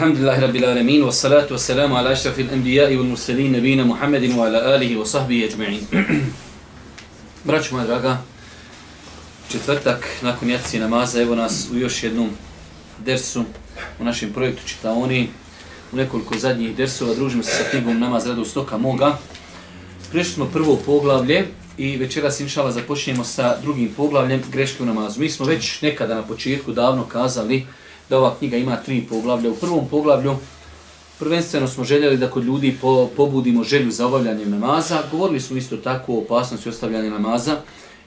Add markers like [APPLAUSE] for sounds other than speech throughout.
Alhamdulillahi Rabbil Alamin, was salatu was salam ala ashrafil anbiya wal mursalin nabina Muhammedin wa ala alihi wa sahbihi ajma'in. [CLEARS THROAT] Braćo moja draga, četvrtak nakon jaci namaza, evo nas u još jednom dersu u našem projektu Čitaoni, u nekoliko zadnjih dersova, družimo se sa knjigom Namaz radu stoka moga. Prešli smo prvo poglavlje i večeras inšala započnemo sa drugim poglavljem greške u namazu. Mi smo već nekada na početku davno kazali da ova knjiga ima tri poglavlja. U prvom poglavlju prvenstveno smo željeli da kod ljudi po, pobudimo želju za obavljanje namaza. Govorili smo isto tako o opasnosti ostavljanja namaza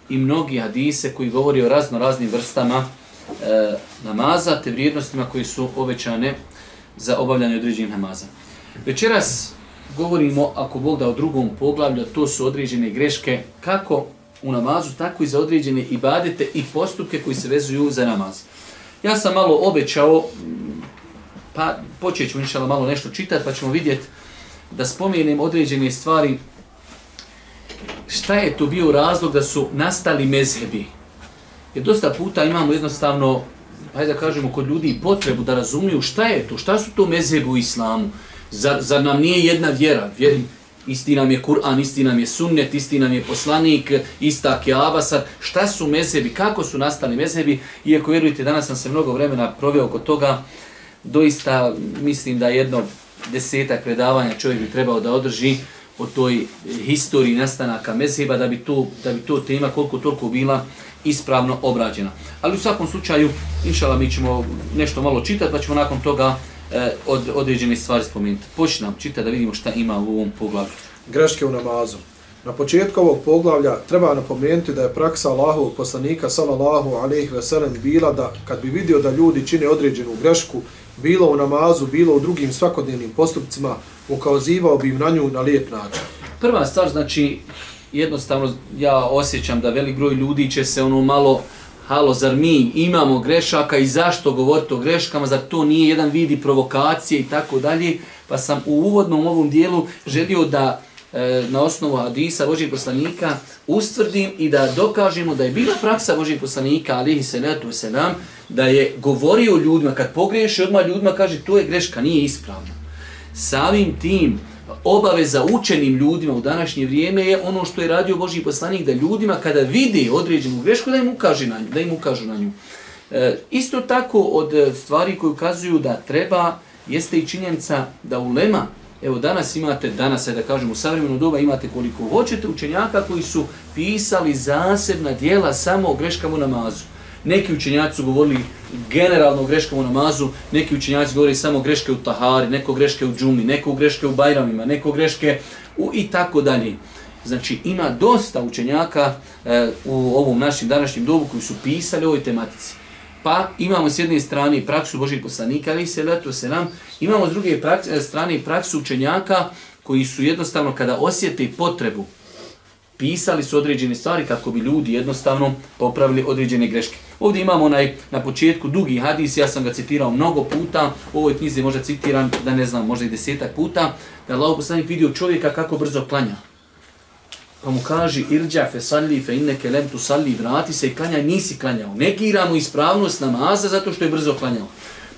i mnogi hadise koji govori o razno raznim vrstama e, namaza te vrijednostima koji su obećane za obavljanje određenih namaza. Večeras govorimo, ako Bog da o drugom poglavlju, to su određene greške kako u namazu, tako i za određene ibadete i postupke koji se vezuju za namaz. Ja sam malo obećao, pa počet ću inšala malo nešto čitati, pa ćemo vidjeti da spomenem određene stvari. Šta je to bio razlog da su nastali mezhebi? Jer dosta puta imamo jednostavno, hajde da kažemo, kod ljudi potrebu da razumiju šta je to, šta su to mezhebi u islamu. Zar, zar nam nije jedna vjera? Vjer, isti nam je Kur'an, isti nam je sunnet, isti nam je poslanik, ista kjava sad šta su mezebi, kako su nastali mezebi, iako vjerujte, danas sam se mnogo vremena proveo kod toga, doista mislim da jedno desetak predavanja čovjek bi trebao da održi o toj historiji nastanaka mezheba, da bi to, da bi to tema koliko toliko bila ispravno obrađena. Ali u svakom slučaju, inšala, mi ćemo nešto malo čitati, pa ćemo nakon toga e, od, određene stvari spomenuti. Počni nam čitati da vidimo šta ima u ovom poglavlju. Greške u namazu. Na početku ovog poglavlja treba napomenuti da je praksa Allahovog poslanika sallallahu alejhi ve sellem bila da kad bi vidio da ljudi čine određenu grešku, bilo u namazu, bilo u drugim svakodnevnim postupcima, ukazivao bi im na nju na lijep način. Prva stvar, znači, jednostavno ja osjećam da velik broj ljudi će se ono malo halo, zar mi imamo grešaka i zašto govoriti o greškama, zar to nije jedan vidi provokacije i tako dalje, pa sam u uvodnom ovom dijelu želio da e, na osnovu hadisa Božih poslanika ustvrdim i da dokažemo da je bila praksa Božih poslanika, alihi salatu wasalam, da je govorio ljudima, kad pogriješi odmah ljudima, kaže to je greška, nije ispravno. Samim tim, obaveza učenim ljudima u današnje vrijeme je ono što je radio Boži poslanik, da ljudima kada vidi određenu grešku, da im ukaže na nju. Da im ukažu na nju. E, isto tako od e, stvari koje ukazuju da treba, jeste i činjenica da ulema, evo danas imate, danas je da kažem u savremenu doba imate koliko hoćete učenjaka koji su pisali zasebna dijela samo o greškama u namazu. Neki učenjaci su govorili generalno o greškama u namazu, neki učenjaci govori samo greške u tahari, neko greške u džumi, neko greške u bajramima, neko greške u i tako dalje. Znači ima dosta učenjaka e, u ovom našim današnjim dobu koji su pisali o ovoj tematici. Pa imamo s jedne strane praksu Božih poslanika, ali se leto se nam, imamo s druge praks, e, strane praksu učenjaka koji su jednostavno kada osjete potrebu pisali su određene stvari kako bi ljudi jednostavno popravili određene greške. Ovdje imamo onaj na početku dugi hadis, ja sam ga citirao mnogo puta, u ovoj knjizi možda citiran, da ne znam, možda i desetak puta, da Allah poslanik vidio čovjeka kako brzo klanja. Pa mu kaže, irđa fe salli fe inneke lem tu salli, vrati se i klanjaj, nisi klanjao. Negiramo ispravnost namaza zato što je brzo klanjao.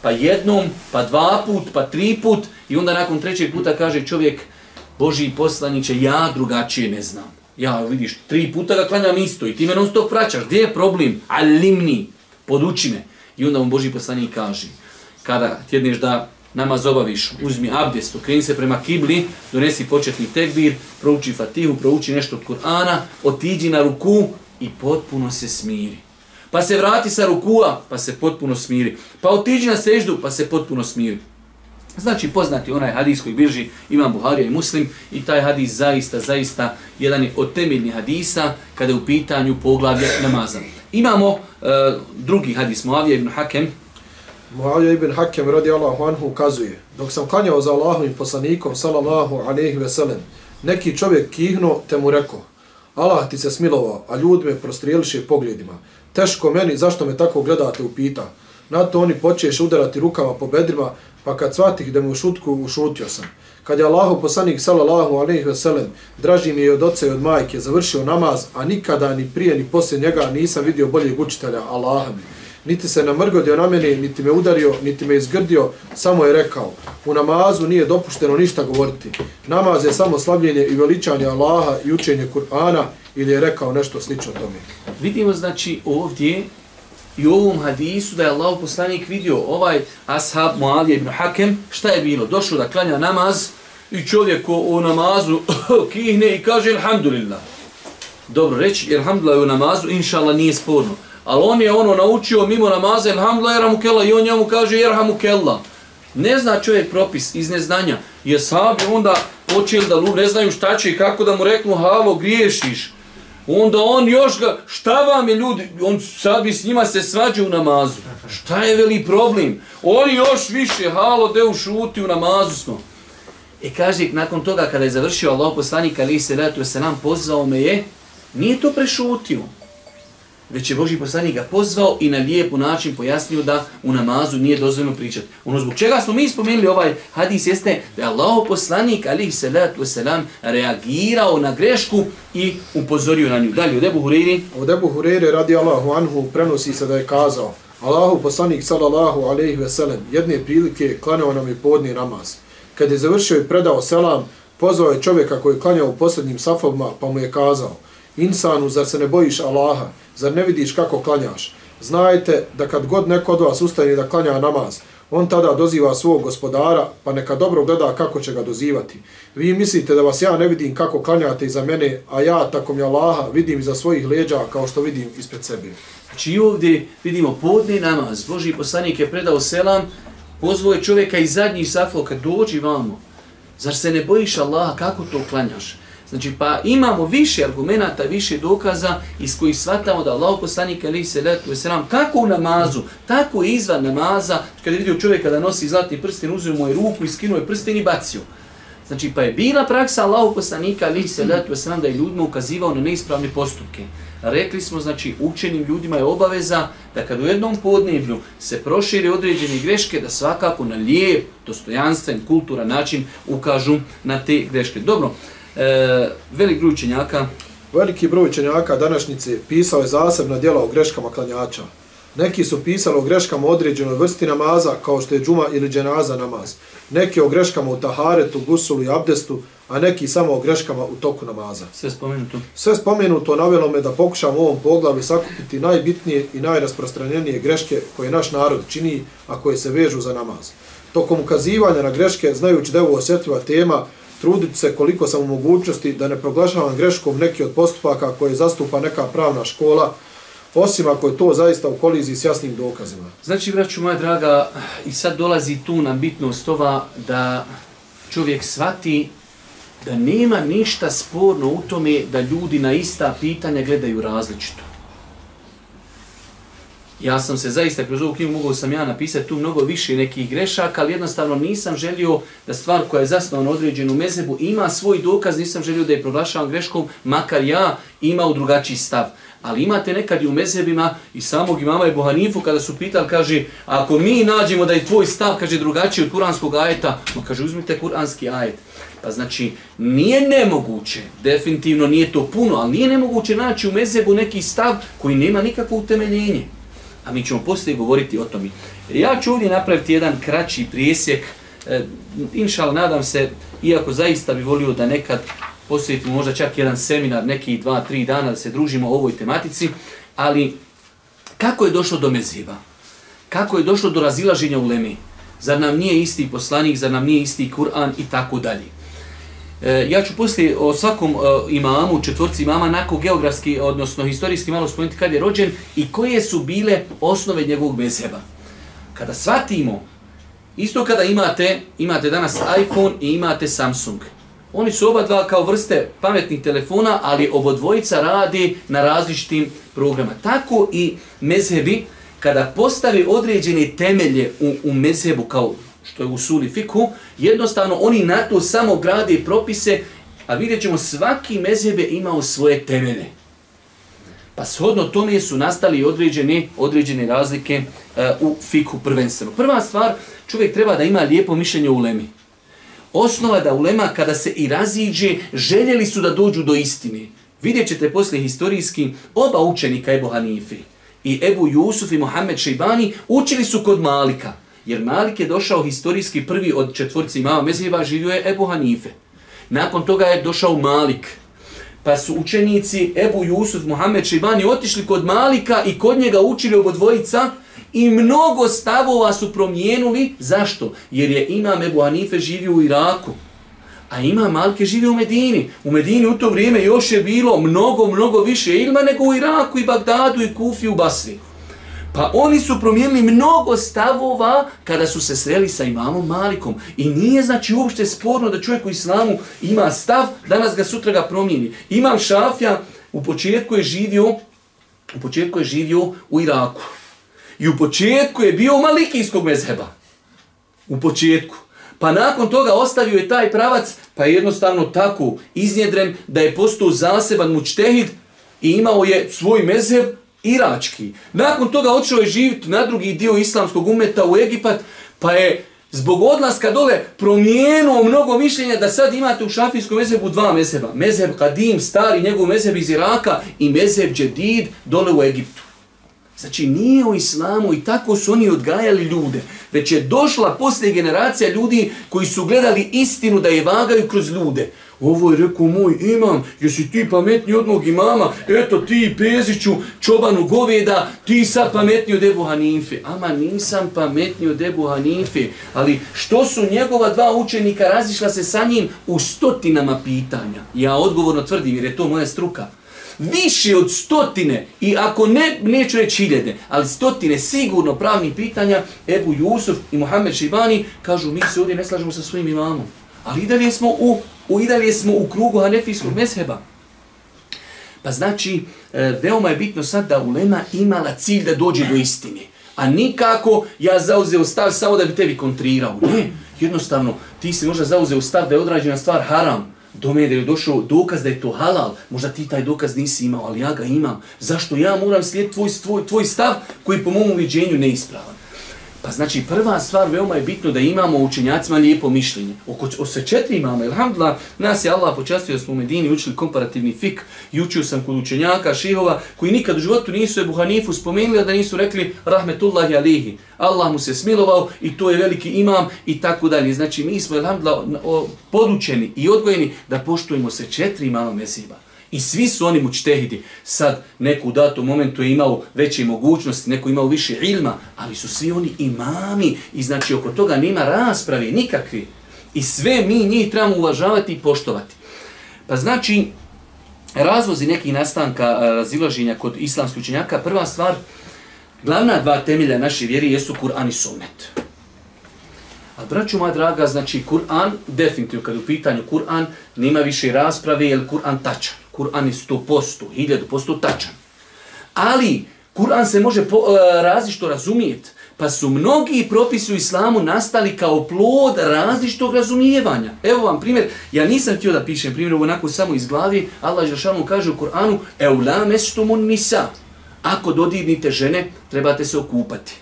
Pa jednom, pa dva put, pa tri put i onda nakon trećeg puta kaže čovjek, Boži poslaniće, ja drugačije ne znam. Ja, vidiš, tri puta ga klanjam isto i ti me non stop vraćaš. Gdje je problem? Alimni, poduči me. I onda mu Boži poslanik kaže, kada tjedneš da namaz obaviš, uzmi abdest, okreni se prema kibli, donesi početni tekbir, prouči fatihu, prouči nešto od Kur'ana, otiđi na ruku i potpuno se smiri. Pa se vrati sa rukua, pa se potpuno smiri. Pa otiđi na seždu, pa se potpuno smiri. Znači poznati onaj hadis koji bilži Imam Buharija i Muslim i taj hadis zaista, zaista jedan je od temeljnih hadisa kada je u pitanju poglavlja namaza. Imamo uh, drugi hadis Muavija ibn Hakem. Muavija ibn Hakem radi Allahu anhu ukazuje dok sam klanjao za Allahom i poslanikom sallallahu alaihi ve sellem neki čovjek kihno te mu rekao Allah ti se smilovao, a ljudi me prostrijeliše pogledima. Teško meni, zašto me tako gledate, upita. Na to oni počeš udarati rukama po bedrima, pa kad shvatih da mu u šutku, ušutio sam. Kad je Allahu poslanik sallallahu alejhi ve sellem draži mi je od oca i od majke završio namaz, a nikada ni prije ni poslije njega nisam vidio boljeg učitelja Allaha mi. Niti se namrgodio na mene, niti me udario, niti me izgrdio, samo je rekao, u namazu nije dopušteno ništa govoriti. Namaz je samo slavljenje i veličanje Allaha i učenje Kur'ana ili je rekao nešto slično tome. Vidimo znači ovdje i u ovom hadisu da je Allah poslanik vidio ovaj ashab Muavije ibn Hakem, šta je bilo? Došao da klanja namaz i čovjek u namazu [COUGHS] kihne i kaže Alhamdulillah. Dobro reći, Alhamdulillah u namazu, inša Allah nije sporno. Ali on je ono naučio mimo namaza, Alhamdulillah, Jerhamukella, i on njemu kaže Jerhamukella. Ne zna čovjek propis iz neznanja. I ashabi onda počeli da ne znaju šta će i kako da mu reknu, halo, griješiš. Onda on još ga, šta vam je ljudi, on sad bi s njima se svađa u namazu. Šta je veli problem? Oni još više, halo, de šuti u namazu smo. I e kaže, nakon toga kada je završio Allah poslanik, ali se letu se nam pozvao me je, nije to prešutio. Već je Boži poslanik ga pozvao i na lijep način pojasnio da u namazu nije dozvoljeno pričati. Ono zbog čega smo mi spomenuli ovaj hadis jeste da je Allah poslanik alih salatu wasalam reagirao na grešku i upozorio na nju. Dalje, od Ebu Hureyri. Od Ebu Hureyri radi Allahu anhu prenosi se da je kazao Allahu poslanik sallallahu alaihi veselem jedne prilike klanao nam je podni namaz. Kad je završio i predao selam, pozvao je čovjeka koji je klanjao u posljednjim safovima pa mu je kazao Insanu, zar se ne bojiš Allaha? Zar ne vidiš kako klanjaš? Znajte da kad god neko od vas ustane da klanja namaz, on tada doziva svog gospodara, pa neka dobro gleda kako će ga dozivati. Vi mislite da vas ja ne vidim kako klanjate iza mene, a ja, tako mi Allaha, vidim iza svojih leđa kao što vidim ispred sebe. Znači ovdje vidimo podni namaz. Boži poslanik je predao selam, pozvao je čovjeka iz zadnjih saflo, kad dođi vamo. Zar se ne bojiš Allaha, kako to klanjaš? Znači, pa imamo više argumenta, više dokaza iz kojih shvatamo da Allah poslanik ali se letu veselam, kako u namazu, tako i izvan namaza, kad je vidio čovjeka da nosi zlatni prsten, uzio mu je ruku i skinuo je prsten i bacio. Znači, pa je bila praksa Allah poslanika ali se letu i da je ljudima ukazivao na neispravne postupke. Rekli smo, znači, učenim ljudima je obaveza da kad u jednom podneblju se proširi određene greške, da svakako na lijep, dostojanstven, kulturan način ukažu na te greške. Dobro, E, velik broj učenjaka. Veliki broj učenjaka današnjice pisao je zasebna djela o greškama klanjača. Neki su pisali o greškama određenoj vrsti namaza, kao što je džuma ili dženaza namaz. Neki o greškama u taharetu, gusulu i abdestu, a neki samo o greškama u toku namaza. Sve spomenuto. Sve spomenuto navjelo me da pokušam u ovom poglavi sakupiti najbitnije i najrasprostranjenije greške koje naš narod čini, a koje se vežu za namaz. Tokom ukazivanja na greške, znajući da je ovo osjetljiva tema, trudit se koliko sam u mogućnosti da ne proglašavam greškom neki od postupaka koje zastupa neka pravna škola, osim ako je to zaista u koliziji s jasnim dokazima. Znači, braću moja draga, i sad dolazi tu nam bitnost ova da čovjek svati da nema ništa sporno u tome da ljudi na ista pitanja gledaju različito. Ja sam se zaista kroz ovu knjigu mogao sam ja napisati tu mnogo više nekih grešaka, ali jednostavno nisam želio da stvar koja je zasnovana određenu mezebu ima svoj dokaz, nisam želio da je proglašavam greškom, makar ja imao drugačiji stav. Ali imate nekad i u mezebima i samog imama Ebu Hanifu kada su pitali, kaže, ako mi nađemo da je tvoj stav, kaže, drugačiji od kuranskog ajeta, ma kaže, uzmite kuranski ajet. Pa znači, nije nemoguće, definitivno nije to puno, ali nije nemoguće naći u mezebu neki stav koji nema nikakvo utemeljenje a mi ćemo poslije govoriti o tome. Ja ću ovdje napraviti jedan kraći prijesjek, e, inšal, nadam se, iako zaista bi volio da nekad posjetimo možda čak jedan seminar, neki dva, tri dana da se družimo o ovoj tematici, ali kako je došlo do meziva? Kako je došlo do razilaženja u Lemi? Zar nam nije isti poslanik, zar nam nije isti Kur'an i tako dalje? E, ja ću poslije o svakom e, imamu, četvorci imama, nakon geografski, odnosno historijski malo spomenuti kad je rođen i koje su bile osnove njegovog mezheba. Kada shvatimo, isto kada imate, imate danas iPhone i imate Samsung. Oni su oba dva kao vrste pametnih telefona, ali obodvojica radi na različitim programa. Tako i mezhebi, kada postavi određene temelje u, u mezhebu kao što je u suli fiku, jednostavno oni na to samo grade propise, a vidjet ćemo svaki mezhebe imao svoje temelje. Pa shodno tome su nastali određene, određene razlike uh, u fiku prvenstveno. Prva stvar, čovjek treba da ima lijepo mišljenje u lemi. Osnova da ulema kada se i raziđe, željeli su da dođu do istine. Vidjet ćete poslije historijski oba učenika Ebu Hanifi i Ebu Jusuf i Mohamed Šeibani učili su kod Malika. Jer Malik je došao historijski prvi od četvorci imama Mezheba, živio je Ebu Hanife. Nakon toga je došao Malik. Pa su učenici Ebu Jusuf, Muhammed Šibani otišli kod Malika i kod njega učili obo dvojica i mnogo stavova su promijenuli. Zašto? Jer je imam Ebu Hanife živio u Iraku. A ima Malke živi u Medini. U Medini u to vrijeme još je bilo mnogo, mnogo više ilma nego u Iraku i Bagdadu i Kufi u Basri. Pa oni su promijenili mnogo stavova kada su se sreli sa imamom Malikom. I nije znači uopšte sporno da čovjek u islamu ima stav, danas ga sutra ga promijeni. Imam Šafja, u početku je živio, u početku je živio u Iraku. I u početku je bio malikijskog mezheba. U početku. Pa nakon toga ostavio je taj pravac, pa je jednostavno tako iznjedren da je postao zaseban mučtehid i imao je svoj mezheb irački. Nakon toga odšao je živjeti na drugi dio islamskog umeta u Egipat, pa je zbog odlaska dole promijenuo mnogo mišljenja da sad imate u šafijskom mezebu dva mezeba. Mezeb Kadim, stari, njegov mezeb iz Iraka i mezeb Džedid dole u Egiptu. Znači nije u islamu i tako su oni odgajali ljude, već je došla poslije generacija ljudi koji su gledali istinu da je vagaju kroz ljude. Ovo je rekao moj imam, jesi ti pametni od mog imama, eto ti Peziću, čobanu goveda, ti sad pametni od Ebu Hanife. Ama nisam pametni od Ebu Hanife, ali što su njegova dva učenika razišla se sa njim u stotinama pitanja? Ja odgovorno tvrdim jer je to moja struka više od stotine, i ako ne, neću reći hiljede, ali stotine sigurno pravnih pitanja, Ebu Jusuf i Mohamed Šibani kažu mi se ovdje ne slažemo sa svojim imamom. Ali i dalje smo u, u, i dalje smo u krugu hanefijskog mezheba. Pa znači, e, veoma je bitno sad da ulema imala cilj da dođe do istine. A nikako ja zauzeo stav samo da bi tebi kontrirao. Ne, jednostavno, ti si možda zauzeo stav da je odrađena stvar haram do me da je došao dokaz da je to halal, možda ti taj dokaz nisi imao, ali ja ga imam. Zašto ja moram slijediti tvoj, tvoj, tvoj stav koji po mom uviđenju neispravan? Pa znači prva stvar veoma je bitno da imamo učenjacima lijepo mišljenje. Oko o sve četiri imamo, ilhamdulillah, nas je Allah počastio da smo u Medini učili komparativni fik i učio sam kod učenjaka, šihova, koji nikad u životu nisu Ebu Hanifu spomenuli, da nisu rekli rahmetullahi alihi. Allah mu se smilovao i to je veliki imam i tako dalje. Znači mi smo, ilhamdulillah, podučeni i odgojeni da poštujemo se četiri imama mesiba. I svi su oni mučtehidi. Sad neku datom momentu je imao veće mogućnosti, neko imao više ilma, ali su svi oni imami i znači oko toga nema rasprave nikakvi. I sve mi njih trebamo uvažavati i poštovati. Pa znači, razlozi nekih nastanka e, razilaženja kod islamskih učenjaka, prva stvar, glavna dva temelja naše vjeri jesu Kur'an i Sunnet. A braću moja draga, znači Kur'an, definitivno kad u pitanju Kur'an, nema više rasprave, jer Kur'an tačan. Kur'an je 100%, 1000% tačan. Ali, Kur'an se može po, e, različito razumijeti. Pa su mnogi propisi u islamu nastali kao plod različitog razumijevanja. Evo vam primjer, ja nisam htio da pišem primjer, onako samo iz glavi, Allah Žešanu kaže u Kur'anu, Eula mestumun nisa. Ako dodirnite žene, trebate se okupati.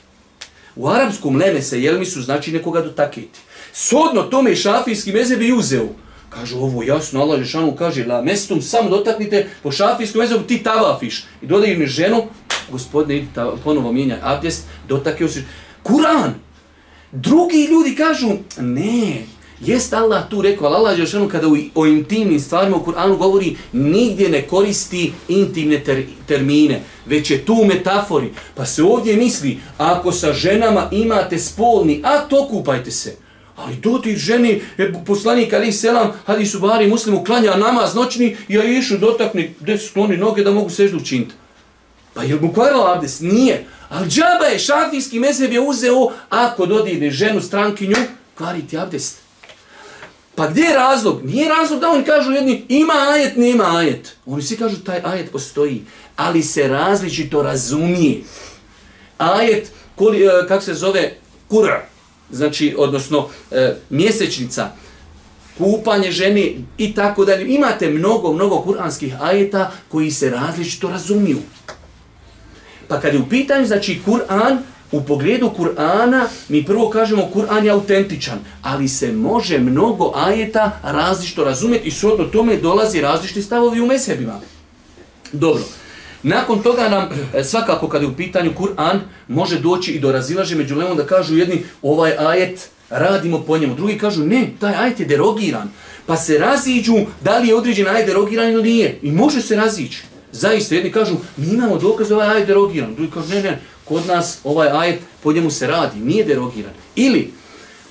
U arapskom lene se jelmisu znači nekoga dotaketi. Sodno tome i šafijski meze bi uzeo. Kažu ovo jasno, Allah Žešanu kaže, la mestum samo dotaknite po šafijskom mezobu ti tavafiš. I dodaju mi ženu, gospodine, idi ta, ponovo mijenjaj abdest, dotakio se. Kur'an! Drugi ljudi kažu, ne, jest Allah tu rekao, ali Allah Žešanu kada u, o intimnim stvarima u Kur'anu govori, nigdje ne koristi intimne ter, termine, već je tu metafori. Pa se ovdje misli, ako sa ženama imate spolni akt, okupajte se. Ali dodir ženi, je poslanik Ali Selam, hadi su bari muslimu, klanja namaz noćni i ja išu dotakni, gdje su skloni noge da mogu seždu učiniti. Pa je mu kvarila abdes? Nije. Ali džaba je, šafijski mezheb je uzeo, ako dodirne ženu, strankinju, kvariti abdest. Pa gdje je razlog? Nije razlog da oni kažu jedni, ima ajet, nema ajet. Oni svi kažu, taj ajet postoji, ali se različito razumije. Ajet, koli, e, kako se zove, kura, znači, odnosno e, mjesečnica, kupanje žene i tako dalje. Imate mnogo, mnogo kuranskih ajeta koji se različito razumiju. Pa kad je u pitanju, znači, Kur'an, u pogledu Kur'ana, mi prvo kažemo Kur'an je autentičan, ali se može mnogo ajeta različito razumjeti i shodno tome dolazi različiti stavovi u mesebima. Dobro. Nakon toga nam, e, svakako kada je u pitanju Kur'an, može doći i do razilaže među lemom da kažu jedni ovaj ajet radimo po njemu. Drugi kažu ne, taj ajet je derogiran. Pa se raziđu da li je određen ajet derogiran ili nije. I može se razići. Zaista, jedni kažu, mi imamo dokaz da ovaj ajet derogiran. Drugi kažu, ne, ne, kod nas ovaj ajet po njemu se radi, nije derogiran. Ili,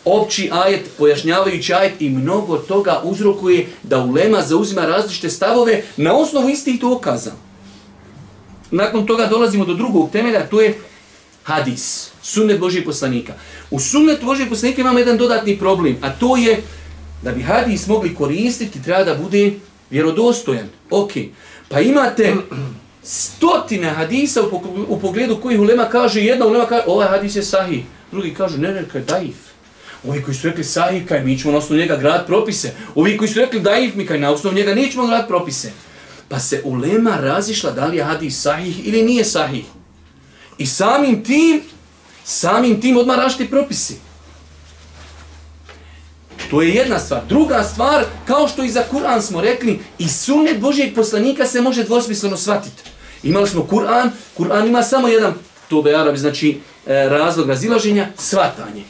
opći ajet, pojašnjavajući ajet i mnogo toga uzrokuje da ulema zauzima različite stavove na osnovu istih dokaza. Nakon toga dolazimo do drugog temelja, to je hadis, sunnet Božijeg poslanika. U sunnetu Božijeg poslanika imamo jedan dodatni problem, a to je da bi hadis mogli koristiti, treba da bude vjerodostojan. Ok, pa imate stotine hadisa u pogledu kojih ulema kaže, jedna ulema kaže, ovaj hadis je sahih, drugi kaže, ne, ne, kaj daif. Ovi koji su rekli sahih, kaj mi ćemo na osnovu njega grad propise. Ovi koji su rekli daif, mi kaj na osnovu njega nećemo grad propise. Pa se ulema razišla da li je hadis sahih ili nije sahih. I samim tim, samim tim odmah rašti propisi. To je jedna stvar. Druga stvar, kao što i za Kur'an smo rekli, i sunnet Božijeg poslanika se može dvosmisleno shvatiti. Imali smo Kur'an, Kur'an ima samo jedan, to be Arabi, znači e, razlog razilaženja, svatanje.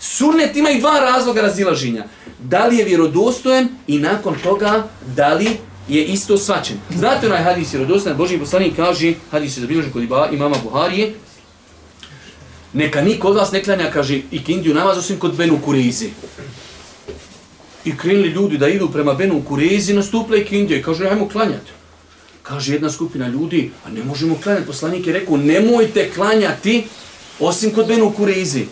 Sunnet ima i dva razloga razilaženja. Da li je vjerodostojen i nakon toga da li je isto svačen. Znate onaj hadis vjerodostojen, Boži poslanik kaže, hadis je zabilježen kod imama Buharije, neka niko od vas ne klanja, kaže, i kindiju namaz osim kod Benu Kureizi. I krenuli ljudi da idu prema Benu Kureizi, nastupile i kindije, kaže, ajmo klanjati. Kaže jedna skupina ljudi, a ne možemo klanjati. Poslanik je rekao, nemojte klanjati osim kod Benu Kureizi.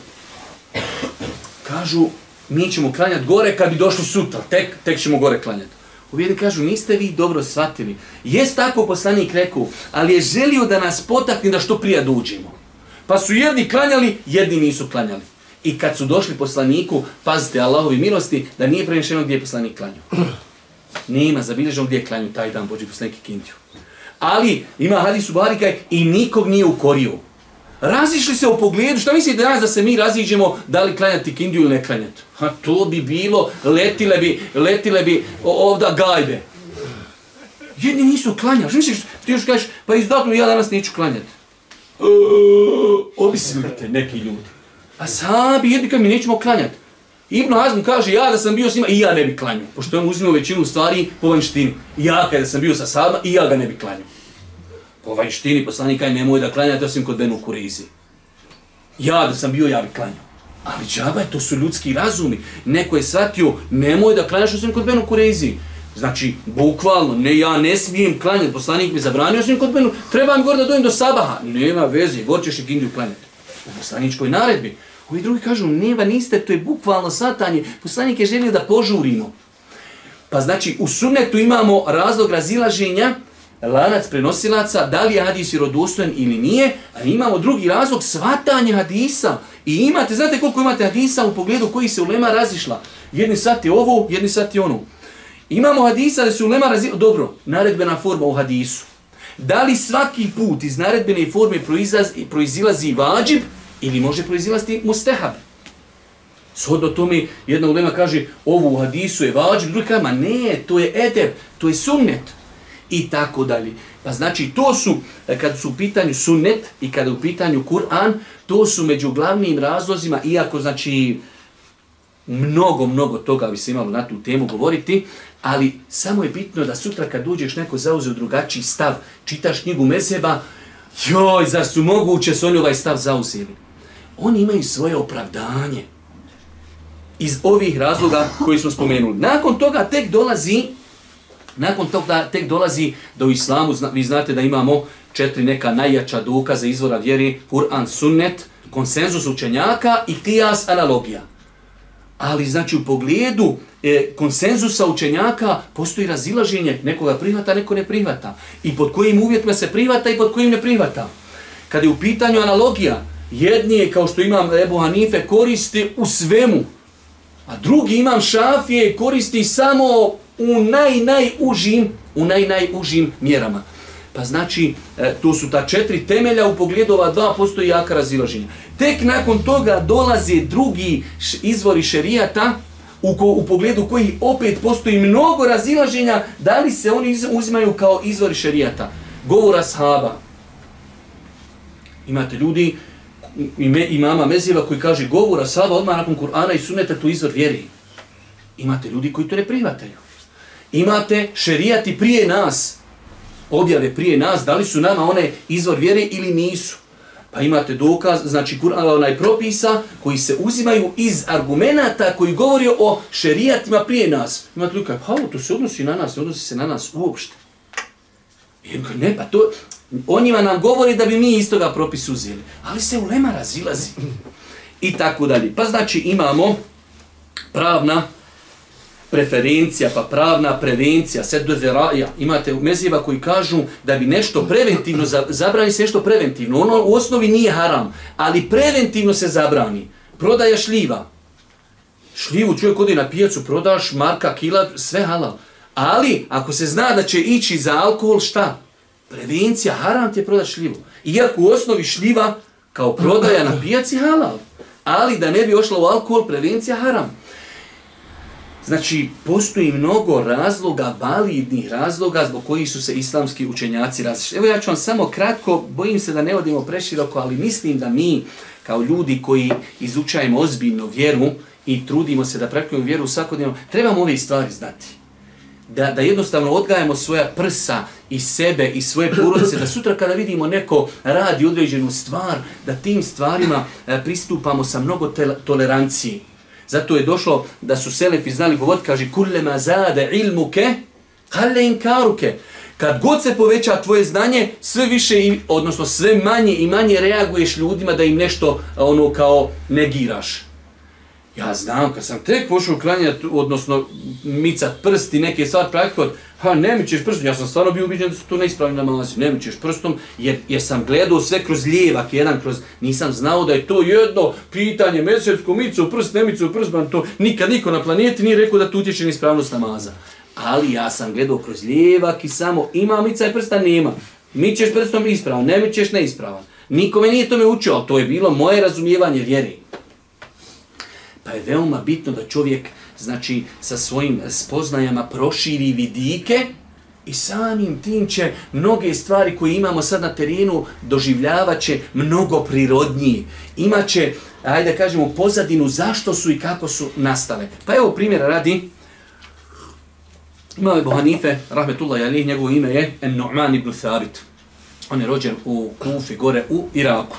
Kažu, mi ćemo klanjati gore kad bi došli sutra, tek, tek ćemo gore klanjati. Uvijedi kažu, niste vi dobro shvatili. Jest tako poslanik rekao, ali je želio da nas potakne da što prije dođemo. Pa su jedni klanjali, jedni nisu klanjali. I kad su došli poslaniku, pazite Allahovi milosti, da nije prenešeno gdje je poslanik klanjao. Nema zabilježeno gdje je klanjao taj dan Boži poslanik i kindiju. Ali ima hadis u Barikaj i nikog nije ukorio. Razišli se u pogledu, šta mislite danas da se mi raziđemo da li klanjati kindiju ili ne klanjati? Ha, to bi bilo, letile bi, letile bi ovda gajbe. Jedni nisu klanjali. Što misliš, ti još kažeš, pa izdatno ja danas neću klanjati. E, neki ljudi. A sabi, jedni kad mi nećemo klanjati. Ibn Azm kaže, ja da sam bio s njima, i ja ne bi klanjao. Pošto on uzimao većinu stvari po vanštini. Ja kada sam bio sa sabima, i ja ga ne bi klanjao po vanjštini poslanika nemoj da klanjate osim kod Benu Kurizi. Ja da sam bio, ja bi klanjao. Ali džaba to su ljudski razumi. Neko je shvatio, nemoj da klanjaš osim kod Benu Kurizi. Znači, bukvalno, ne, ja ne smijem klanjati, poslanik mi zabranio osim kod Benu, treba mi gore da dojem do sabaha. Nema veze, gore ćeš i kindiju klanjati. U poslaničkoj naredbi. Ovi drugi kažu, nema, niste, to je bukvalno satanje. Poslanik je želio da požurimo. Pa znači, u sunnetu imamo razlog razilaženja, lanac prenosilaca, da li je hadis vjerodostojen ili nije, a imamo drugi razlog, svatanje hadisa. I imate, znate koliko imate hadisa u pogledu koji se ulema razišla? Jedni sat je ovo, jedni sat je ono. Imamo hadisa da se ulema razišla, dobro, naredbena forma u hadisu. Da li svaki put iz naredbene forme proizaz, proizilazi vađib ili može proizilaziti mustehab? Shodno tome jedna ulema kaže ovo u hadisu je vađib, drugi kaže, ma ne, to je edeb, to je sunnet i tako dalje. Pa znači to su, e, kad su u pitanju sunnet i kada u pitanju Kur'an, to su među glavnim razlozima, iako znači mnogo, mnogo toga bi se imalo na tu temu govoriti, ali samo je bitno da sutra kad uđeš neko zauzeo drugačiji stav, čitaš knjigu Meseba, joj, zar su moguće su oni ovaj stav zauzeli? Oni imaju svoje opravdanje iz ovih razloga koji smo spomenuli. Nakon toga tek dolazi Nakon toga tek dolazi do islamu, vi znate da imamo četiri neka najjača dokaza izvora vjeri, Kur'an, sunnet, konsenzus učenjaka i kijas analogija. Ali znači u pogledu e, konsenzusa učenjaka postoji razilaženje, nekoga prihvata, neko ne prihvata. I pod kojim uvjetima se prihvata i pod kojim ne prihvata. Kad je u pitanju analogija, jedni je, kao što imam Ebu Hanife, koristi u svemu, a drugi imam Šafije koristi samo u naj, najužim, u naj, najužim mjerama. Pa znači, e, to su ta četiri temelja, u pogledu ova dva postoji jaka razilaženja. Tek nakon toga dolaze drugi izvori šerijata, u, ko, u pogledu koji opet postoji mnogo razilaženja, da li se oni uzimaju kao izvori šerijata. govora sahaba. Imate ljudi, ime, imama Mezijeva koji kaže govora sahaba odmah nakon Kur'ana i suneta to izvor vjeri. Imate ljudi koji to ne prihvataju. Imate šerijati prije nas, objave prije nas, da li su nama one izvor vjere ili nisu. Pa imate dokaz, znači onaj propisa koji se uzimaju iz argumenata koji govori o šerijatima prije nas. Imate ljudi pa to se odnosi na nas, ne odnosi se na nas uopšte. I ne, pa to, o njima nam govori da bi mi iz toga propis uzeli. Ali se ulema razilazi. I tako dalje. Pa znači imamo pravna preferencija, pa pravna prevencija, sed do zeraja. Imate meziva koji kažu da bi nešto preventivno, zabrani se nešto preventivno. Ono u osnovi nije haram, ali preventivno se zabrani. Prodaja šljiva. Šljivu čovjek odi na pijacu, prodaš marka, kila, sve halal. Ali, ako se zna da će ići za alkohol, šta? Prevencija, haram ti je prodaš šljivu. Iako u osnovi šljiva kao prodaja na pijaci halal. Ali da ne bi ošla u alkohol, prevencija haram. Znači, postoji mnogo razloga, validnih razloga zbog kojih su se islamski učenjaci različili. Evo ja ću vam samo kratko, bojim se da ne odimo preširoko, ali mislim da mi, kao ljudi koji izučajemo ozbiljno vjeru i trudimo se da praktikujemo vjeru svakodnevno, trebamo ove stvari znati. Da, da jednostavno odgajamo svoja prsa i sebe i svoje porodice, da sutra kada vidimo neko radi određenu stvar, da tim stvarima e, pristupamo sa mnogo tolerancije. Zato je došlo da su selefi znali govod, kaže kullema zade ilmuke, kale inkaruke. Kad god se poveća tvoje znanje, sve više, odnosno sve manje i manje reaguješ ljudima da im nešto ono kao negiraš. Ja znam, kad sam tek pošao klanjati, odnosno micat prsti, neke stvari praktikovat, ha, ne mi ćeš prstom, ja sam stvarno bio ubiđen da su to neispravni namazi, ne mi ćeš prstom, jer, jer sam gledao sve kroz lijevak, jedan kroz, nisam znao da je to jedno pitanje, mesecku micu, prst, ne micu, prst, man to, nikad niko na planeti nije rekao da tu utječe neispravnost namaza. Ali ja sam gledao kroz lijevak i samo ima mica i prsta, nema. Mi ćeš prstom ispravan, ne mi ćeš neispravan. Nikome nije to me učio, ali to je bilo moje razumijevanje vjeri. Pa je veoma bitno da čovjek znači sa svojim spoznajama proširi vidike i samim tim će mnoge stvari koje imamo sad na terenu doživljavat će mnogo prirodnije. Imaće, ajde da kažemo, pozadinu zašto su i kako su nastale. Pa evo primjera radi, imao je Bohanife, rahmetullahi alih, njegovo ime je En-Nu'man ibn Thabit. On je rođen u Kufi, gore u Iraku.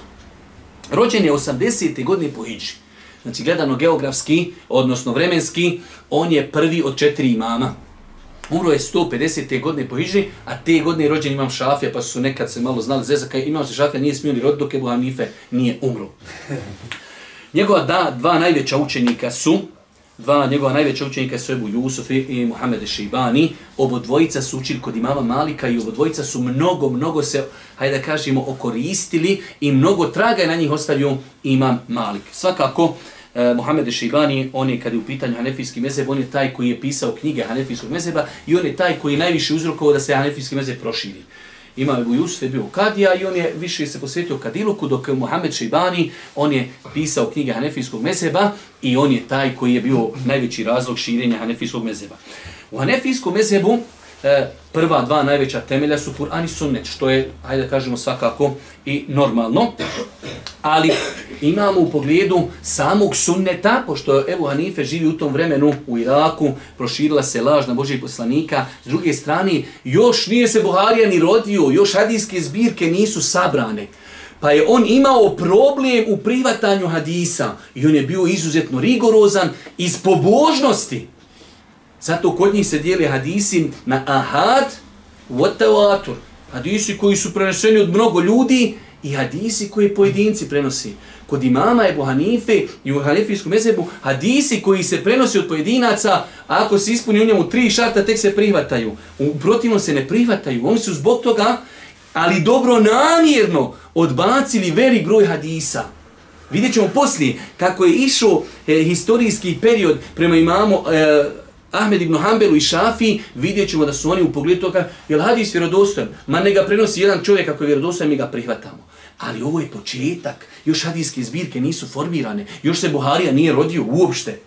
Rođen je 80. godine po Hidži. Znači, gledano geografski, odnosno vremenski, on je prvi od četiri imama. Umro je 150. godine po Hiži, a te godine je rođen imam Šafija, pa su nekad se malo znali zezaka, imam se Šafija, nije smio ni roditi dok je Buhanife nije umro. [LAUGHS] Njegova da, dva najveća učenika su, dva njegova najveća učenika su Ebu Jusuf i Muhammed Šibani, obo dvojica su učili kod imama Malika i obo dvojica su mnogo, mnogo se, hajde da kažemo, okoristili i mnogo traga je na njih ostavio imam Malik. Svakako, Eh, e, Muhammed Šibani, on je kad je u pitanju Hanefijski mezeb, on je taj koji je pisao knjige Hanefijskog mezeba i on je taj koji je najviše uzrokovao da se Hanefijski mezeb proširi. Ima Ebu Jusuf je bio Kadija i on je više se posvetio Kadiluku, dok je Mohamed Šibani, on je pisao knjige Hanefijskog mezeba i on je taj koji je bio najveći razlog širenja Hanefijskog mezeba. U Hanefijskom mezebu e, prva dva najveća temelja su Kur'an i Sunnet, što je, hajde da kažemo, svakako i normalno. Ali imamo u pogledu samog Sunneta, pošto Ebu Hanife živi u tom vremenu u Iraku, proširila se laž na Božih poslanika, s druge strane, još nije se Buharija ni rodio, još hadijske zbirke nisu sabrane. Pa je on imao problem u privatanju hadisa i on je bio izuzetno rigorozan iz pobožnosti. Zato kod njih se dijeli hadisi na ahad, watawatur. Hadisi koji su preneseni od mnogo ljudi i hadisi koji pojedinci prenosi. Kod imama Ebu Hanife i u Hanifijskom mezebu, hadisi koji se prenosi od pojedinaca, ako se ispuni u njemu tri šarta, tek se prihvataju. U protivnom se ne prihvataju. Oni su zbog toga, ali dobro namjerno, odbacili veri groj hadisa. Vidjet ćemo poslije kako je išao e, historijski period prema imamu e, Ahmed ibn Hanbelu i Šafi, vidjet ćemo da su oni u pogledu toga, je li hadis vjerodostojan? Ma ne ga prenosi jedan čovjek ako je vjerodostojan, mi ga prihvatamo. Ali ovo je početak, još hadijske zbirke nisu formirane, još se Buharija nije rodio uopšte.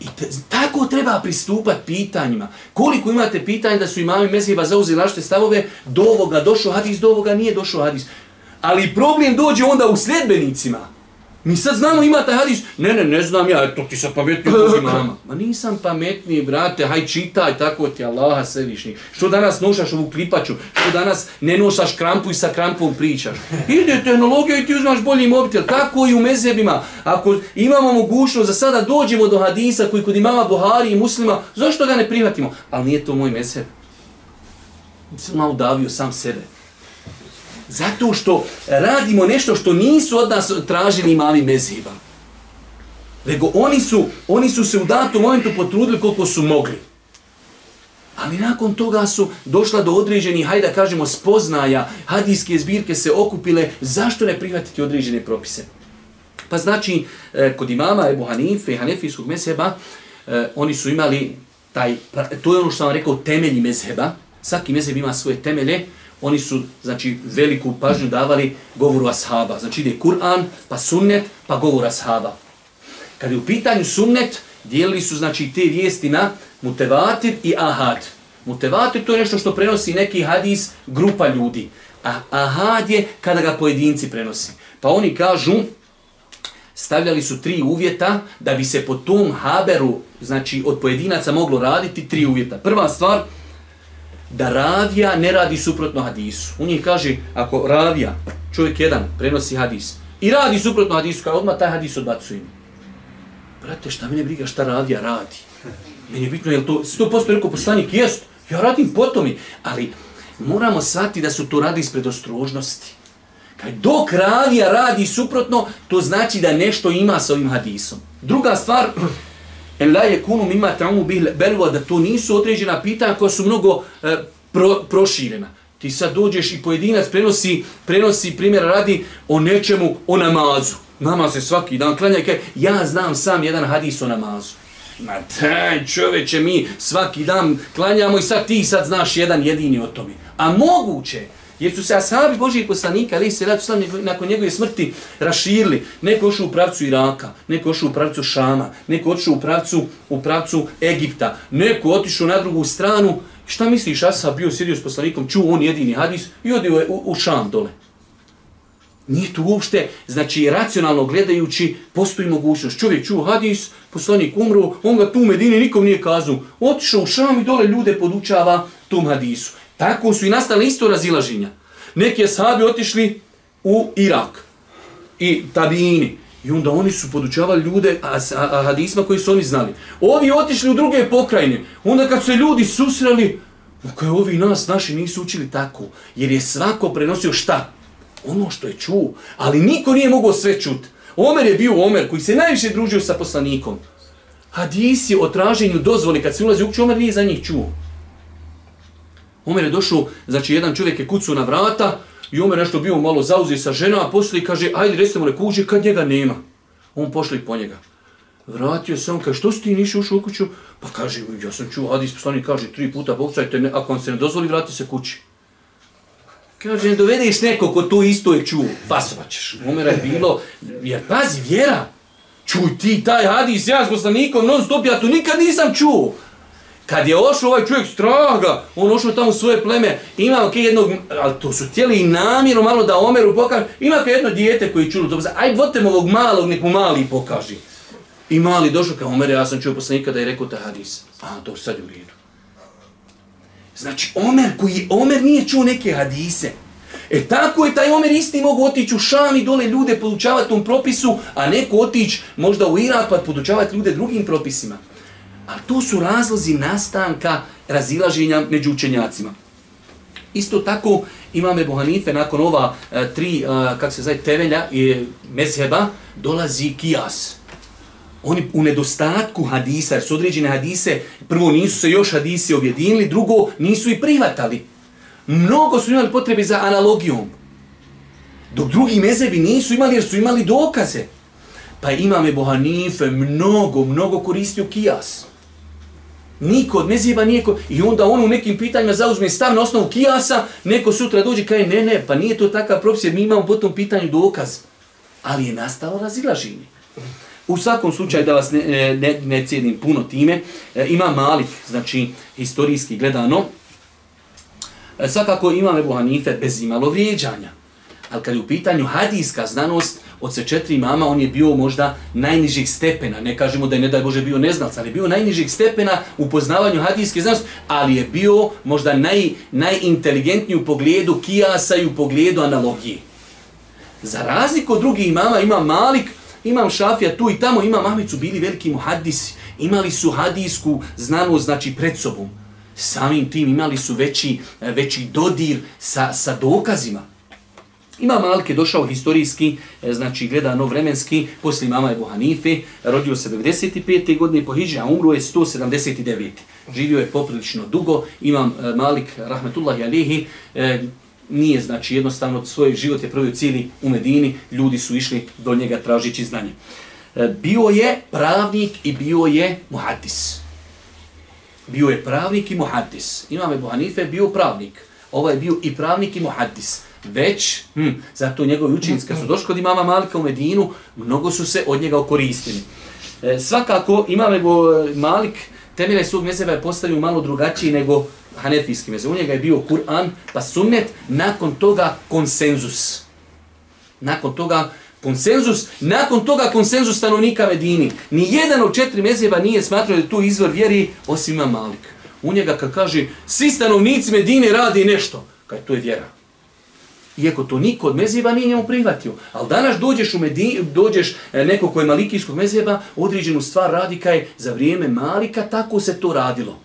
I te, Tako treba pristupati pitanjima. Koliko imate pitanja da su imami mezheba zauzeli različite stavove, do ovoga došao hadis, do ovoga nije došao hadis. Ali problem dođe onda u sljedbenicima. Mi sad znamo ima taj hadis, ne, ne, ne znam ja, to ti sam pametniji od [LAUGHS] imama. Ma nisam pametniji, brate, haj čitaj, tako ti Allaha svevišnji. Što danas nošaš ovu klipaču, što danas ne nošaš krampu i sa krampom pričaš. Ide tehnologija i ti uzmaš bolji mobitel, tako i u mezebima. Ako imamo mogućnost da sada dođemo do hadisa koji kod imama Buhari i muslima, zašto ga ne prihvatimo? Ali nije to moj mezeb. Sam malo davio sam sebe. Zato što radimo nešto što nisu od nas tražili imami meziva. Nego oni su, oni su se u datom momentu potrudili koliko su mogli. Ali nakon toga su došla do određenih, hajde da kažemo, spoznaja, hadijske zbirke se okupile, zašto ne prihvatiti određene propise? Pa znači, eh, kod imama Ebu Hanife i Hanefijskog mezheba, eh, oni su imali taj, to je ono što sam vam rekao, temelji mezheba, svaki mezheb ima svoje temelje, oni su znači veliku pažnju davali govoru ashaba. Znači ide Kur'an, pa sunnet, pa govor ashaba. Kad je u pitanju sunnet, dijelili su znači te vijesti na mutevatir i ahad. Mutevatir to je nešto što prenosi neki hadis grupa ljudi. A ahad je kada ga pojedinci prenosi. Pa oni kažu, stavljali su tri uvjeta da bi se po tom haberu, znači od pojedinaca moglo raditi tri uvjeta. Prva stvar, da ravija ne radi suprotno hadisu. U njih kaže, ako ravija, čovjek jedan, prenosi hadis, i radi suprotno hadisu, kao odmah taj hadis odbacujem. Brate, šta mene briga šta ravija radi? Meni je bitno, je to 100% rekao poslanik? Jest, ja radim potom ali moramo shvatiti da su to radi ispred ostrožnosti. Kaj dok ravija radi suprotno, to znači da nešto ima sa ovim hadisom. Druga stvar, en la yakunu mimma ta'umu bih belwa da to nisu određena pitanja koja su mnogo e, pro, proširena. Ti sad dođeš i pojedinac prenosi, prenosi primjer radi o nečemu, o namazu. Namaz se svaki dan klanja i ja znam sam jedan hadis o namazu. Ma taj čoveče, mi svaki dan klanjamo i sad ti sad znaš jedan jedini o tome. A moguće, Jer su se asabi Božijeg poslanika, ali se ratu slavni, nakon njegove smrti raširili. Neko ošao u pravcu Iraka, neko ošao u pravcu Šama, neko ošao u pravcu, u pravcu Egipta, neko otišao na drugu stranu. Šta misliš, ashab bio sjedio s poslanikom, čuo on jedini hadis i odio je u, u Šam dole. Nije to uopšte, znači racionalno gledajući, postoji mogućnost. Čovjek čuo hadis, poslanik umru, on ga tu u Medini nikom nije kazao. Otišao u Šam i dole ljude podučava tom hadisu. Tako su i nastali isto razilaženja. Neki ashabi otišli u Irak i tabini. I onda oni su podučavali ljude a, a, a hadisma koji su oni znali. Ovi otišli u druge pokrajine. Onda kad se ljudi susreli, kaj ovi nas, naši nisu učili tako. Jer je svako prenosio šta? Ono što je čuo. Ali niko nije mogao sve čuti. Omer je bio Omer koji se najviše družio sa poslanikom. Hadisi o traženju dozvoli kad se ulazi u kuću, Omer nije za njih čuo. Omer je došao, znači jedan čovjek je kucu na vrata i Omer nešto bio malo zauzi sa ženom, a poslije kaže, ajde recite mu neko uđe kad njega nema. On pošli po njega. Vratio se on, kaže, što si ti niši ušao u kuću? Pa kaže, ja sam čuo, Adis poslanik kaže, tri puta pokcajte, ako vam se ne dozvoli, vrati se kući. Kaže, ne dovedeš neko ko to isto je čuo, fasovaćeš. Omera je bilo, jer pazi, vjera, čuj ti taj hadis, ja s poslanikom, non stop, ja to nikad nisam čuo. Kad je ošao ovaj čovjek straga, on ošao tamo u svoje pleme, ima kaj jednog, ali to su htjeli i namjeru malo da Omeru pokaže, ima kaj jedno dijete koji čulo to, aj vodite ovog malog, nek mu mali pokaži. I mali došao kao Omer, ja sam čuo poslanika da je rekao ta hadis. A, to sad je u redu. Znači, Omer koji, Omer nije čuo neke hadise. E tako je taj Omer isti mogu otići u Šam i dole ljude podučavati tom propisu, a neko otići možda u Irak pa podučavati ljude drugim propisima. A to su razlozi nastanka razilaženja među učenjacima. Isto tako imam Ebu Hanife nakon ova e, tri, e, kak se zove, tevelja i mezheba, dolazi kijas. Oni u nedostatku hadisa, jer su određene hadise, prvo nisu se još hadise objedinili, drugo nisu i privatali. Mnogo su imali potrebe za analogijom. Dok drugi mezebi nisu imali jer su imali dokaze. Pa imam Ebu Hanife mnogo, mnogo koristio kijas. Niko od mezijeba nije ko... I onda on u nekim pitanjima zauzme stav na osnovu kijasa, neko sutra dođe kaže ne, ne, pa nije to takav propis jer mi imamo po tom pitanju dokaz. Ali je nastalo razilaženje. U svakom slučaju da vas ne, e, ne, ne cijedim puno time, e, ima Malik, znači historijski gledano, e, svakako ima Ebu Hanife bez imalo vrijeđanja. Ali kad je u pitanju hadijska znanost, od sve četiri mama on je bio možda najnižih stepena. Ne kažemo da je ne daj Bože bio neznalc, ali je bio najnižih stepena u poznavanju hadijske znanosti, ali je bio možda naj, najinteligentniji u pogledu kijasa i u pogledu analogije. Za razliku od drugih imama ima Malik, imam Šafija tu i tamo, imam Ahmed su bili veliki muhadisi, imali su hadijsku znanost, znači pred sobom. Samim tim imali su veći, veći dodir sa, sa dokazima. Ima Malik je došao historijski, e, znači gledano vremenski, poslije mama Ebu Hanife, rodio se 95. godine po Hidži, a umro je 179. Živio je poprilično dugo, imam e, Malik, rahmetullahi alihi, e, nije znači jednostavno svoj život je provio cijeli u Medini, ljudi su išli do njega tražići znanje. Bio je pravnik i bio je muhaddis. Bio je pravnik i muhaddis. Imam Ebu Hanife bio pravnik. Ovaj je bio i pravnik i muhaddis već, hm, zato njegovi učenici kad su došli kod imama Malika u Medinu, mnogo su se od njega okoristili. E, svakako, imam nego e, Malik, temelje svog mezeba je postavio malo drugačiji nego Hanefijski mezeb. U njega je bio Kur'an, pa sunnet, nakon toga konsenzus. Nakon toga konsenzus, nakon toga konsenzus stanovnika Medini. Ni jedan od četiri mezeba nije smatrao da tu izvor vjeri, osim ima Malik. U njega kad kaže, svi stanovnici Medine radi nešto, kaj to je vjera. Iako to niko od mezijeba nije njemu prihvatio. Ali danas dođeš u Medinu, dođeš e, neko ko je malikijskog mezijeba, određenu stvar radi kaj za vrijeme Malika, tako se to radilo.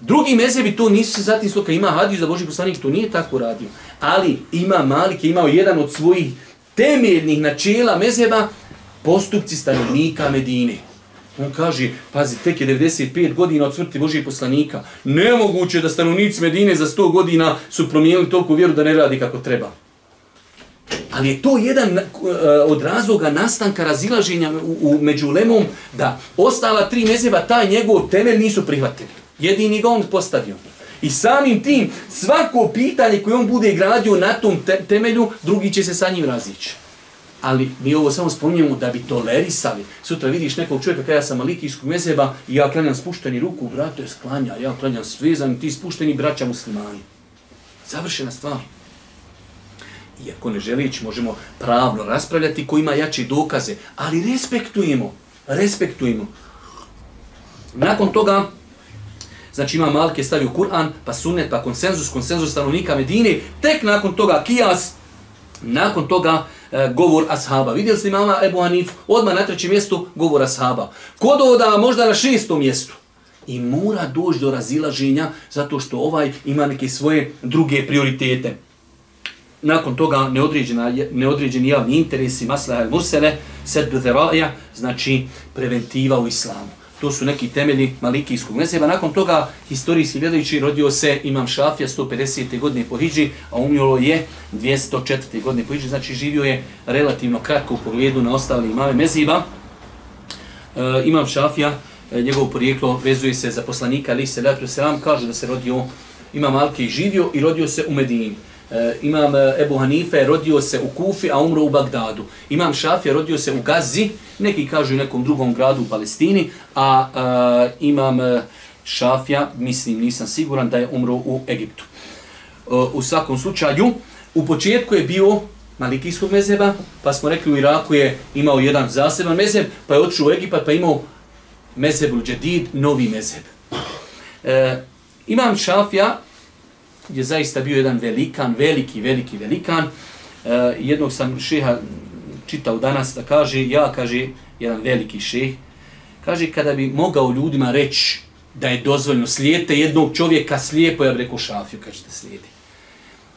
Drugi mezijebi to nisu se zatim sloka, ima hadiju za Boži poslanik, to nije tako radio. Ali ima Malik je imao jedan od svojih temeljnih načela mezijeba, postupci stanovnika Medine. On kaže, pazi, tek je 95 godina od smrti Božih poslanika. Nemoguće da stanovnici Medine za 100 godina su promijenili toliko vjeru da ne radi kako treba. Ali je to jedan eh, od razloga nastanka razilaženja u, u među lemom da ostala tri mezeba taj njegov temelj nisu prihvatili. Jedini ga on postavio. I samim tim svako pitanje koje on bude gradio na tom temelju, drugi će se sa njim razići ali mi ovo samo spominjemo da bi tolerisali. Sutra vidiš nekog čovjeka kada ja sam malikijskog mezeba i ja klanjam spušteni ruku, brato je sklanja, ja klanjam svezan, ti spušteni braća muslimani. Završena stvar. Iako ne želić, možemo pravno raspravljati ko ima jače dokaze, ali respektujemo, respektujemo. Nakon toga, znači ima Malke stavio Kur'an, pa sunnet, pa konsenzus, konsenzus stanovnika Medine, tek nakon toga kijas, nakon toga E, govor ashaba. Vidjeli ste imama Ebu Hanif, odmah na trećem mjestu govor ashaba. Kod ovoda možda na šestom mjestu. I mora doći do razilaženja zato što ovaj ima neke svoje druge prioritete. Nakon toga neodređeni javni interesi, masla el mursele, sedbe znači preventiva u islamu. To su neki temelji malikijskog mezheba. Nakon toga, historijski gledajući, rodio se Imam Šafija 150. godine po Hidži, a umjelo je 204. godine po Hidži. Znači, živio je relativno kratko u pogledu na ostali imame mezheba. E, imam Šafija, e, njegov porijeklo vezuje se za poslanika, ali se da se vam kaže da se rodio Imam i živio i rodio se u Medini. Eh, imam eh, Ebu Hanife rodio se u Kufi, a umro u Bagdadu. Imam Šafija rodio se u Gazi, neki kažu u nekom drugom gradu u Palestini, a, a imam Šafija, mislim, nisam siguran da je umro u Egiptu. U svakom slučaju, u početku je bio Malikijskog mezeba, pa smo rekli u Iraku je imao jedan zaseban mezeb, pa je otišao u Egipat, pa imao mezebul džedid, novi mezeb. E, imam Šafija, je zaista bio jedan velikan, veliki, veliki velikan. E, jednog sam šeha čitao danas da kaže, ja kaže, jedan veliki šeh, kaže kada bi mogao ljudima reći da je dozvoljno slijete jednog čovjeka slijepo, ja bih rekao šafiju, kaže da slijedi.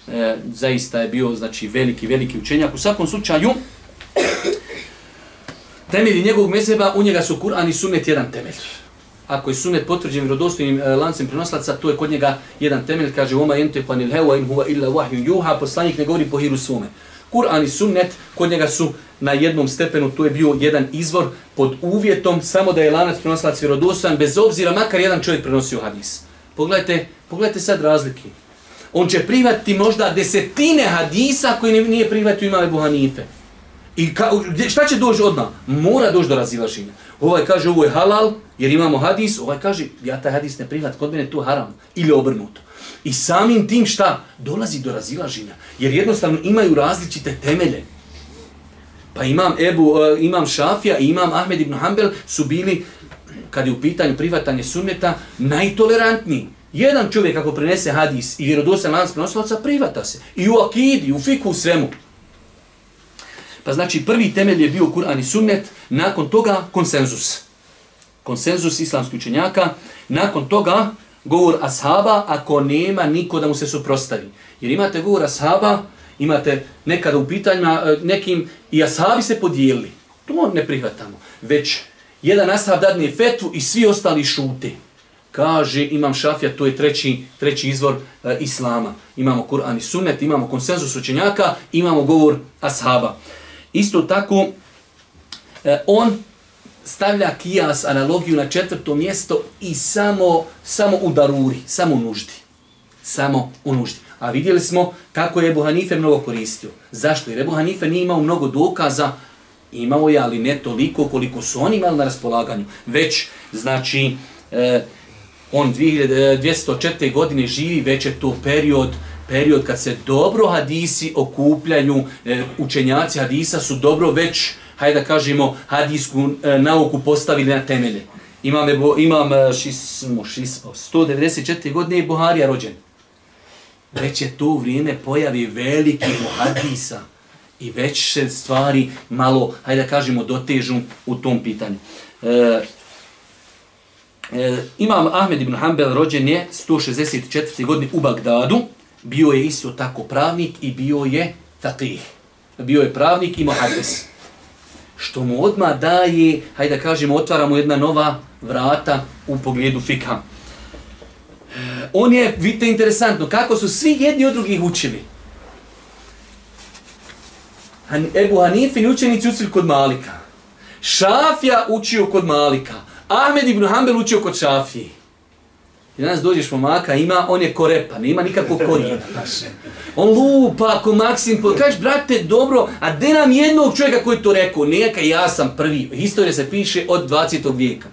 E, zaista je bio znači veliki, veliki učenjak. U svakom slučaju, [COUGHS] temelji njegovog mezeba, u njega su Kur'an i Sunnet jedan temelj ako je sunet potvrđen vjerodostojnim e, lancem prenoslaca, to je kod njega jedan temelj, kaže Oma ente panil hewa in huwa illa wahyu yuha, poslanik ne govori po hiru svome. Kur'an i sunnet kod njega su na jednom stepenu, to je bio jedan izvor pod uvjetom samo da je lanac prenoslac vjerodostojan, bez obzira makar jedan čovjek prenosio hadis. Pogledajte, pogledajte sad razlike. On će prihvatiti možda desetine hadisa koji nije prihvatio imale Buhanife. I ka, šta će doći odmah? Mora doći do razilaženja. Ovaj kaže ovo je halal, jer imamo hadis, ovaj kaže ja taj hadis ne prihvat, kod mene to haram. Ili obrnuto. I samim tim šta? Dolazi do razilaženja. Jer jednostavno imaju različite temelje. Pa imam Ebu, e, imam Šafija i imam Ahmed ibn Hanbel su bili, kad je u pitanju prihvatanje sunneta, najtolerantniji. Jedan čovjek ako prenese hadis i vjerodostan lanac prenosilaca, prihvata se. I u akidi, u fiku, u svemu. Pa znači prvi temelj je bio Kur'an i sunnet, nakon toga konsenzus. Konsenzus islamskih učenjaka, nakon toga govor ashaba ako nema niko da mu se suprostavi. Jer imate govor ashaba, imate nekada u pitanjima e, nekim i ashabi se podijelili. To ne prihvatamo. Već jedan ashab dadne fetvu i svi ostali šute. Kaže imam šafija, to je treći, treći izvor e, islama. Imamo Kur'an i sunnet, imamo konsenzus učenjaka, imamo govor ashaba. Isto tako, e, on stavlja kijas, analogiju na četvrto mjesto i samo, samo u daruri, samo u nuždi. Samo u nuždi. A vidjeli smo kako je Ebu Hanife mnogo koristio. Zašto? Jer Ebu Hanife nije imao mnogo dokaza, imao je, ali ne toliko koliko su oni imali na raspolaganju. Već, znači, e, on 2000, 204. E, godine živi, već je to period period kad se dobro hadisi okupljaju, e, učenjaci hadisa su dobro već, hajde da kažemo, hadisku e, nauku postavili na temelje. Imam, ebo, imam e, šismo, šismo, 194. godine je Buharija rođen. Već je to vrijeme pojavi veliki muhadisa i već se stvari malo, hajde da kažemo, dotežu u tom pitanju. E, E, imam Ahmed ibn Hanbel rođen je 164. godine u Bagdadu. Bio je isto tako pravnik i bio je faqih. Bio je pravnik i muhadis. Što mu odma daje, hajde da kažemo, otvaramo jedna nova vrata u pogledu fikha. On je, vidite, interesantno, kako su svi jedni od drugih učili. Han, Ebu Hanifin učenici učili kod Malika. Šafija učio kod Malika. Ahmed ibn Hanbel učio kod Šafije. I danas dođeš momaka, ima, on je korepa, nema nikakvog korijena. [LAUGHS] On lupa, ko Maksim, kažeš, brate, dobro, a de nam jednog čovjeka koji to rekao? Neka, ja sam prvi. Historija se piše od 20. vijeka.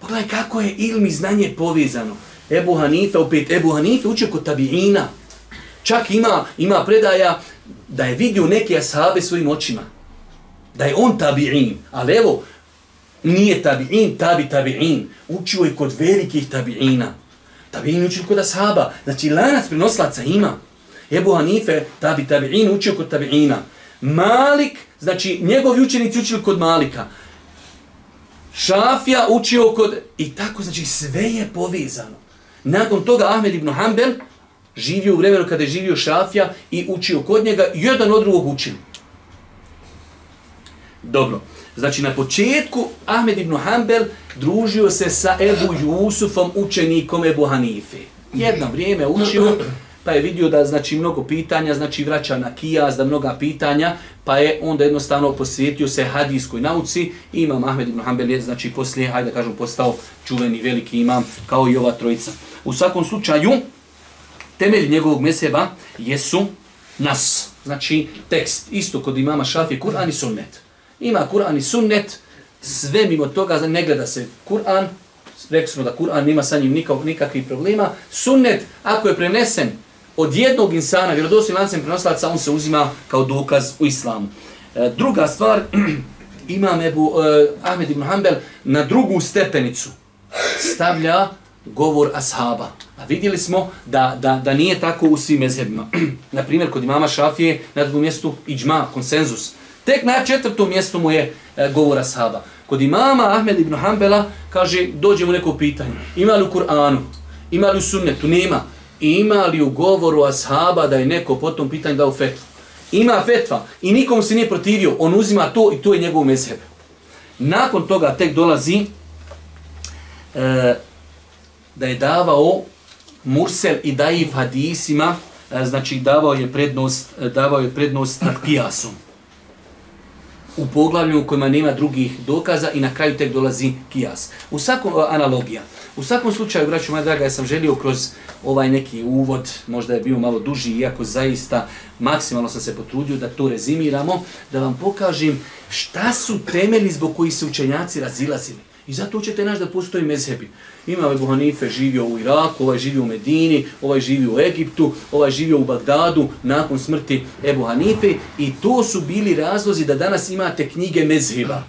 Pogledaj kako je ilm i znanje povezano. Ebu Hanife, opet Ebu Hanife učio kod tabiina. Čak ima, ima predaja da je vidio neke ashabe svojim očima. Da je on tabiin. Ali evo, nije tabi'in, tabi tabi'in. Učio ovaj je kod velikih tabi'ina. Tabi'in učio kod ashaba. Znači, lanac prenoslaca ima. Ebu Hanife, tabi tabi'in, učio kod tabi'ina. Malik, znači, njegovi učenici učili kod Malika. Šafija učio kod... I tako, znači, sve je povezano. Nakon toga Ahmed ibn Hanbel živio u vremenu kada je živio Šafija i učio kod njega, jedan od drugog učio. Dobro. Znači na početku Ahmed ibn Hanbel družio se sa Ebu Jusufom, učenikom Ebu Hanife. Jedno vrijeme učio, pa je vidio da znači mnogo pitanja, znači vraća na kijas, da mnoga pitanja, pa je onda jednostavno posvetio se hadijskoj nauci. Imam Ahmed ibn Hanbel je znači poslije, hajde da kažem, postao čuveni veliki imam kao i ova trojica. U svakom slučaju, temelj njegovog meseba jesu nas, znači tekst, isto kod imama Šafije, Kur'an i Sunnet. Ima Kur'an i sunnet, sve mimo toga, ne gleda se Kur'an, rekli smo da Kur'an nima sa njim nikak, nikakvih problema. Sunnet, ako je prenesen od jednog insana, vjerodosnim lancem prenoslaca, on se uzima kao dokaz u islamu. E, druga stvar, [CLEARS THROAT] imam Ebu e, Ahmed ibn Hanbel na drugu stepenicu stavlja govor ashaba. A vidjeli smo da, da, da nije tako u svim mezhebima. [CLEARS THROAT] na primjer, kod imama Šafije na drugom mjestu iđma, konsenzus. Tek na četvrtom mjestu mu je e, govora ashaba. Kod imama Ahmed ibn Hanbala kaže, dođe mu neko pitanje. Ima li u Kur'anu? Ima li u sunnetu? Nema. Ima li u govoru ashaba da je neko po tom pitanju dao fetvu? Ima fetva i nikom se nije protivio. On uzima to i to je njegov mezheb. Nakon toga tek dolazi e, da je davao mursel i daif hadisima, e, znači davao je prednost, e, davao je prednost nad kijasom u poglavlju u kojima nema drugih dokaza i na kraju tek dolazi kijas. U svakom, e, analogija. U svakom slučaju, braću moja draga, ja sam želio kroz ovaj neki uvod, možda je bio malo duži, iako zaista maksimalno sam se potrudio da to rezimiramo, da vam pokažem šta su temeli zbog koji se učenjaci razilazili. I zato ćete naći da postoji mezhebi. Ima ovaj Ebu Hanife živio u Iraku, ovaj živio u Medini, ovaj živio u Egiptu, ovaj živio u Bagdadu nakon smrti Ebu Hanife i to su bili razlozi da danas imate knjige mezheba.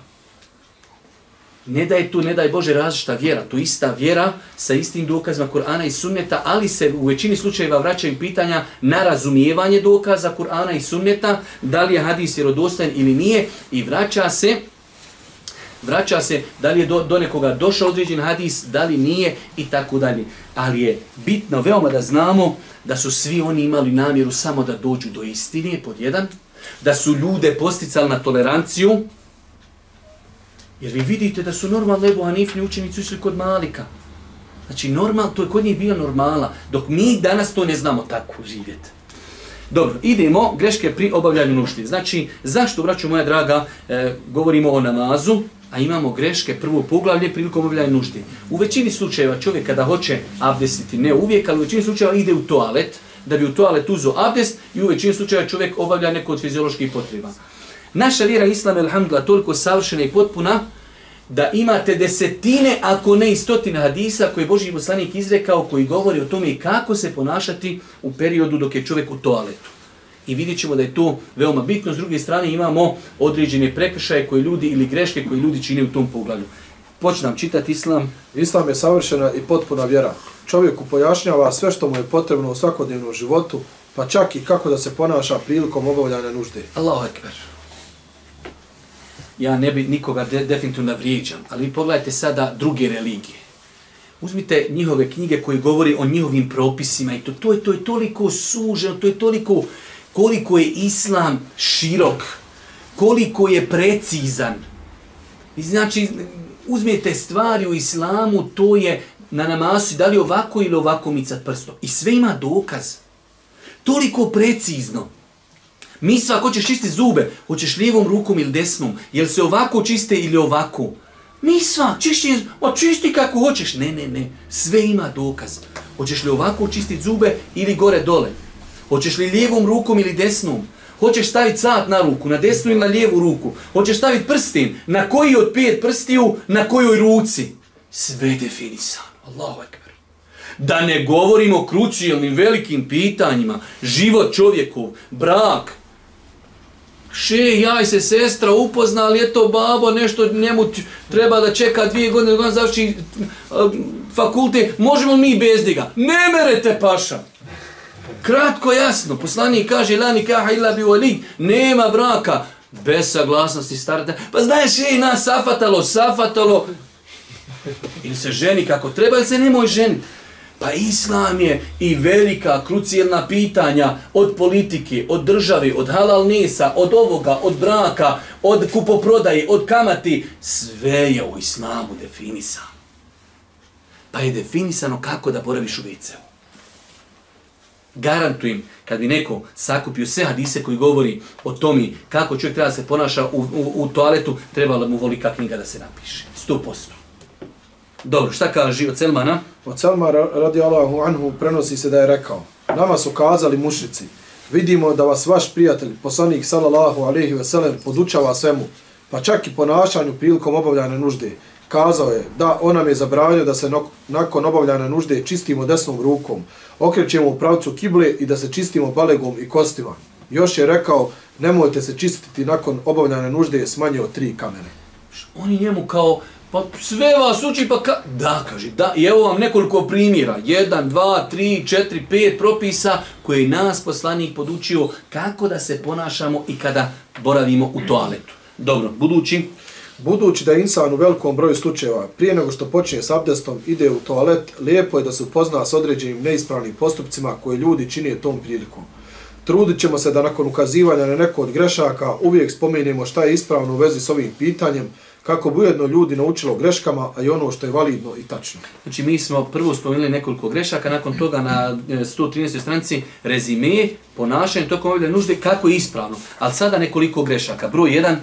Ne da je tu, ne daj Bože, različita vjera. To ista vjera sa istim dokazima Kur'ana i Sunneta, ali se u većini slučajeva vraćaju pitanja na razumijevanje dokaza Kur'ana i Sunneta, da li je hadis vjerodostojan ili nije, i vraća se vraća se da li je do, do nekoga došao određen hadis, da li nije i tako dalje. Ali je bitno veoma da znamo da su svi oni imali namjeru samo da dođu do istine, pod jedan, da su ljude posticali na toleranciju, jer vi vidite da su normalno Ebu Hanifni učenici ušli kod Malika. Znači, normal, to je kod njih bila normala, dok mi danas to ne znamo tako živjeti. Dobro, idemo, greške pri obavljanju nušti. Znači, zašto, braću moja draga, e, govorimo o namazu, a imamo greške prvo poglavlje prilikom obavljanja nužde. U većini slučajeva čovjek kada hoće abdestiti, ne uvijek, ali u većini slučajeva ide u toalet, da bi u toalet uzo abdest i u većini slučajeva čovjek obavlja neko od fizioloških potreba. Naša vjera Islam je alhamdulillah toliko savršena i potpuna da imate desetine, ako ne i stotine hadisa koje je Boži poslanik izrekao koji govori o tome kako se ponašati u periodu dok je čovjek u toaletu i vidjet ćemo da je to veoma bitno. S druge strane imamo određene prekršaje koje ljudi ili greške koje ljudi čine u tom pogledu. Počnam čitati Islam. Islam je savršena i potpuna vjera. Čovjeku pojašnjava sve što mu je potrebno u svakodnevnom životu, pa čak i kako da se ponaša prilikom obavljanja nužde. Allahu ekber. Ja ne bi nikoga de definitivno navrijeđam, ali pogledajte sada druge religije. Uzmite njihove knjige koji govori o njihovim propisima i to, to, je, to je toliko suženo, to je toliko koliko je islam širok, koliko je precizan. I znači, uzmijete stvari u islamu, to je na namasu, da li ovako ili ovako micat prstom. I sve ima dokaz. Toliko precizno. Mi sva, ako ćeš čistiti zube, hoćeš lijevom rukom ili desnom, jel se ovako čiste ili ovako? Mi sva, čišći, o, čisti kako hoćeš. Ne, ne, ne, sve ima dokaz. Hoćeš li ovako čistiti zube ili gore dole? Hoćeš li lijevom rukom ili desnom? Hoćeš staviti sat na ruku, na desnu ili na lijevu ruku? Hoćeš staviti prstin? Na koji od pet prstiju, na kojoj ruci? Sve definisano. Allahu ekber. Da ne govorimo o krucijalnim velikim pitanjima. Život čovjekov, brak. Še, ja i se sestra upoznali, eto babo, nešto njemu treba da čeka dvije godine, da završi e, fakulte. Možemo mi bez njega? Ne merete paša. Kratko jasno, poslanik kaže la nikaha illa bi wali, nema braka bez saglasnosti starata. Pa znaš, i nas safatalo, safatalo. Ili se ženi kako treba, ili se nemoj ženiti. Pa islam je i velika, krucijelna pitanja od politike, od države, od halal nisa, od ovoga, od braka, od kupoprodaje, od kamati. Sve je u islamu definisano. Pa je definisano kako da boraviš u viceu garantujem, kad bi neko sakupio sve hadise koji govori o tomi kako čovjek treba se ponaša u, u, u toaletu, trebala mu volika knjiga da se napiše. 100%. Dobro, šta kaže od Selmana? Od Selma radi Allahu anhu prenosi se da je rekao Nama su kazali mušrici, vidimo da vas vaš prijatelj, poslanik sallallahu alaihi ve sellem, podučava svemu, pa čak i ponašanju prilikom obavljanja nužde. Kazao je da ona je zabravio da se nakon obavljanja nužde čistimo desnom rukom, okrećemo u pravcu kible i da se čistimo balegom i kostima. Još je rekao, nemojte se čistiti nakon obavljanja nužde s manje od tri kamene. Oni njemu kao, pa sve vas uči, pa ka... Da, kaže, da, i evo vam nekoliko primjera. Jedan, dva, tri, četiri, pet propisa koje nas poslanik podučio kako da se ponašamo i kada boravimo u toaletu. Dobro, budući, Budući da insan u velikom broju slučajeva prije nego što počne s abdestom ide u toalet, lijepo je da se upozna s određenim neispravnim postupcima koje ljudi čine tom prilikom. Trudit ćemo se da nakon ukazivanja na neko od grešaka uvijek spomenemo šta je ispravno u vezi s ovim pitanjem, kako bi ujedno ljudi naučilo greškama, a i ono što je validno i tačno. Znači mi smo prvo spomenuli nekoliko grešaka, nakon toga na e, 113. Stranici rezime, ponašanje, tokom ovdje nužde, kako je ispravno. Ali sada nekoliko grešaka. Broj 1,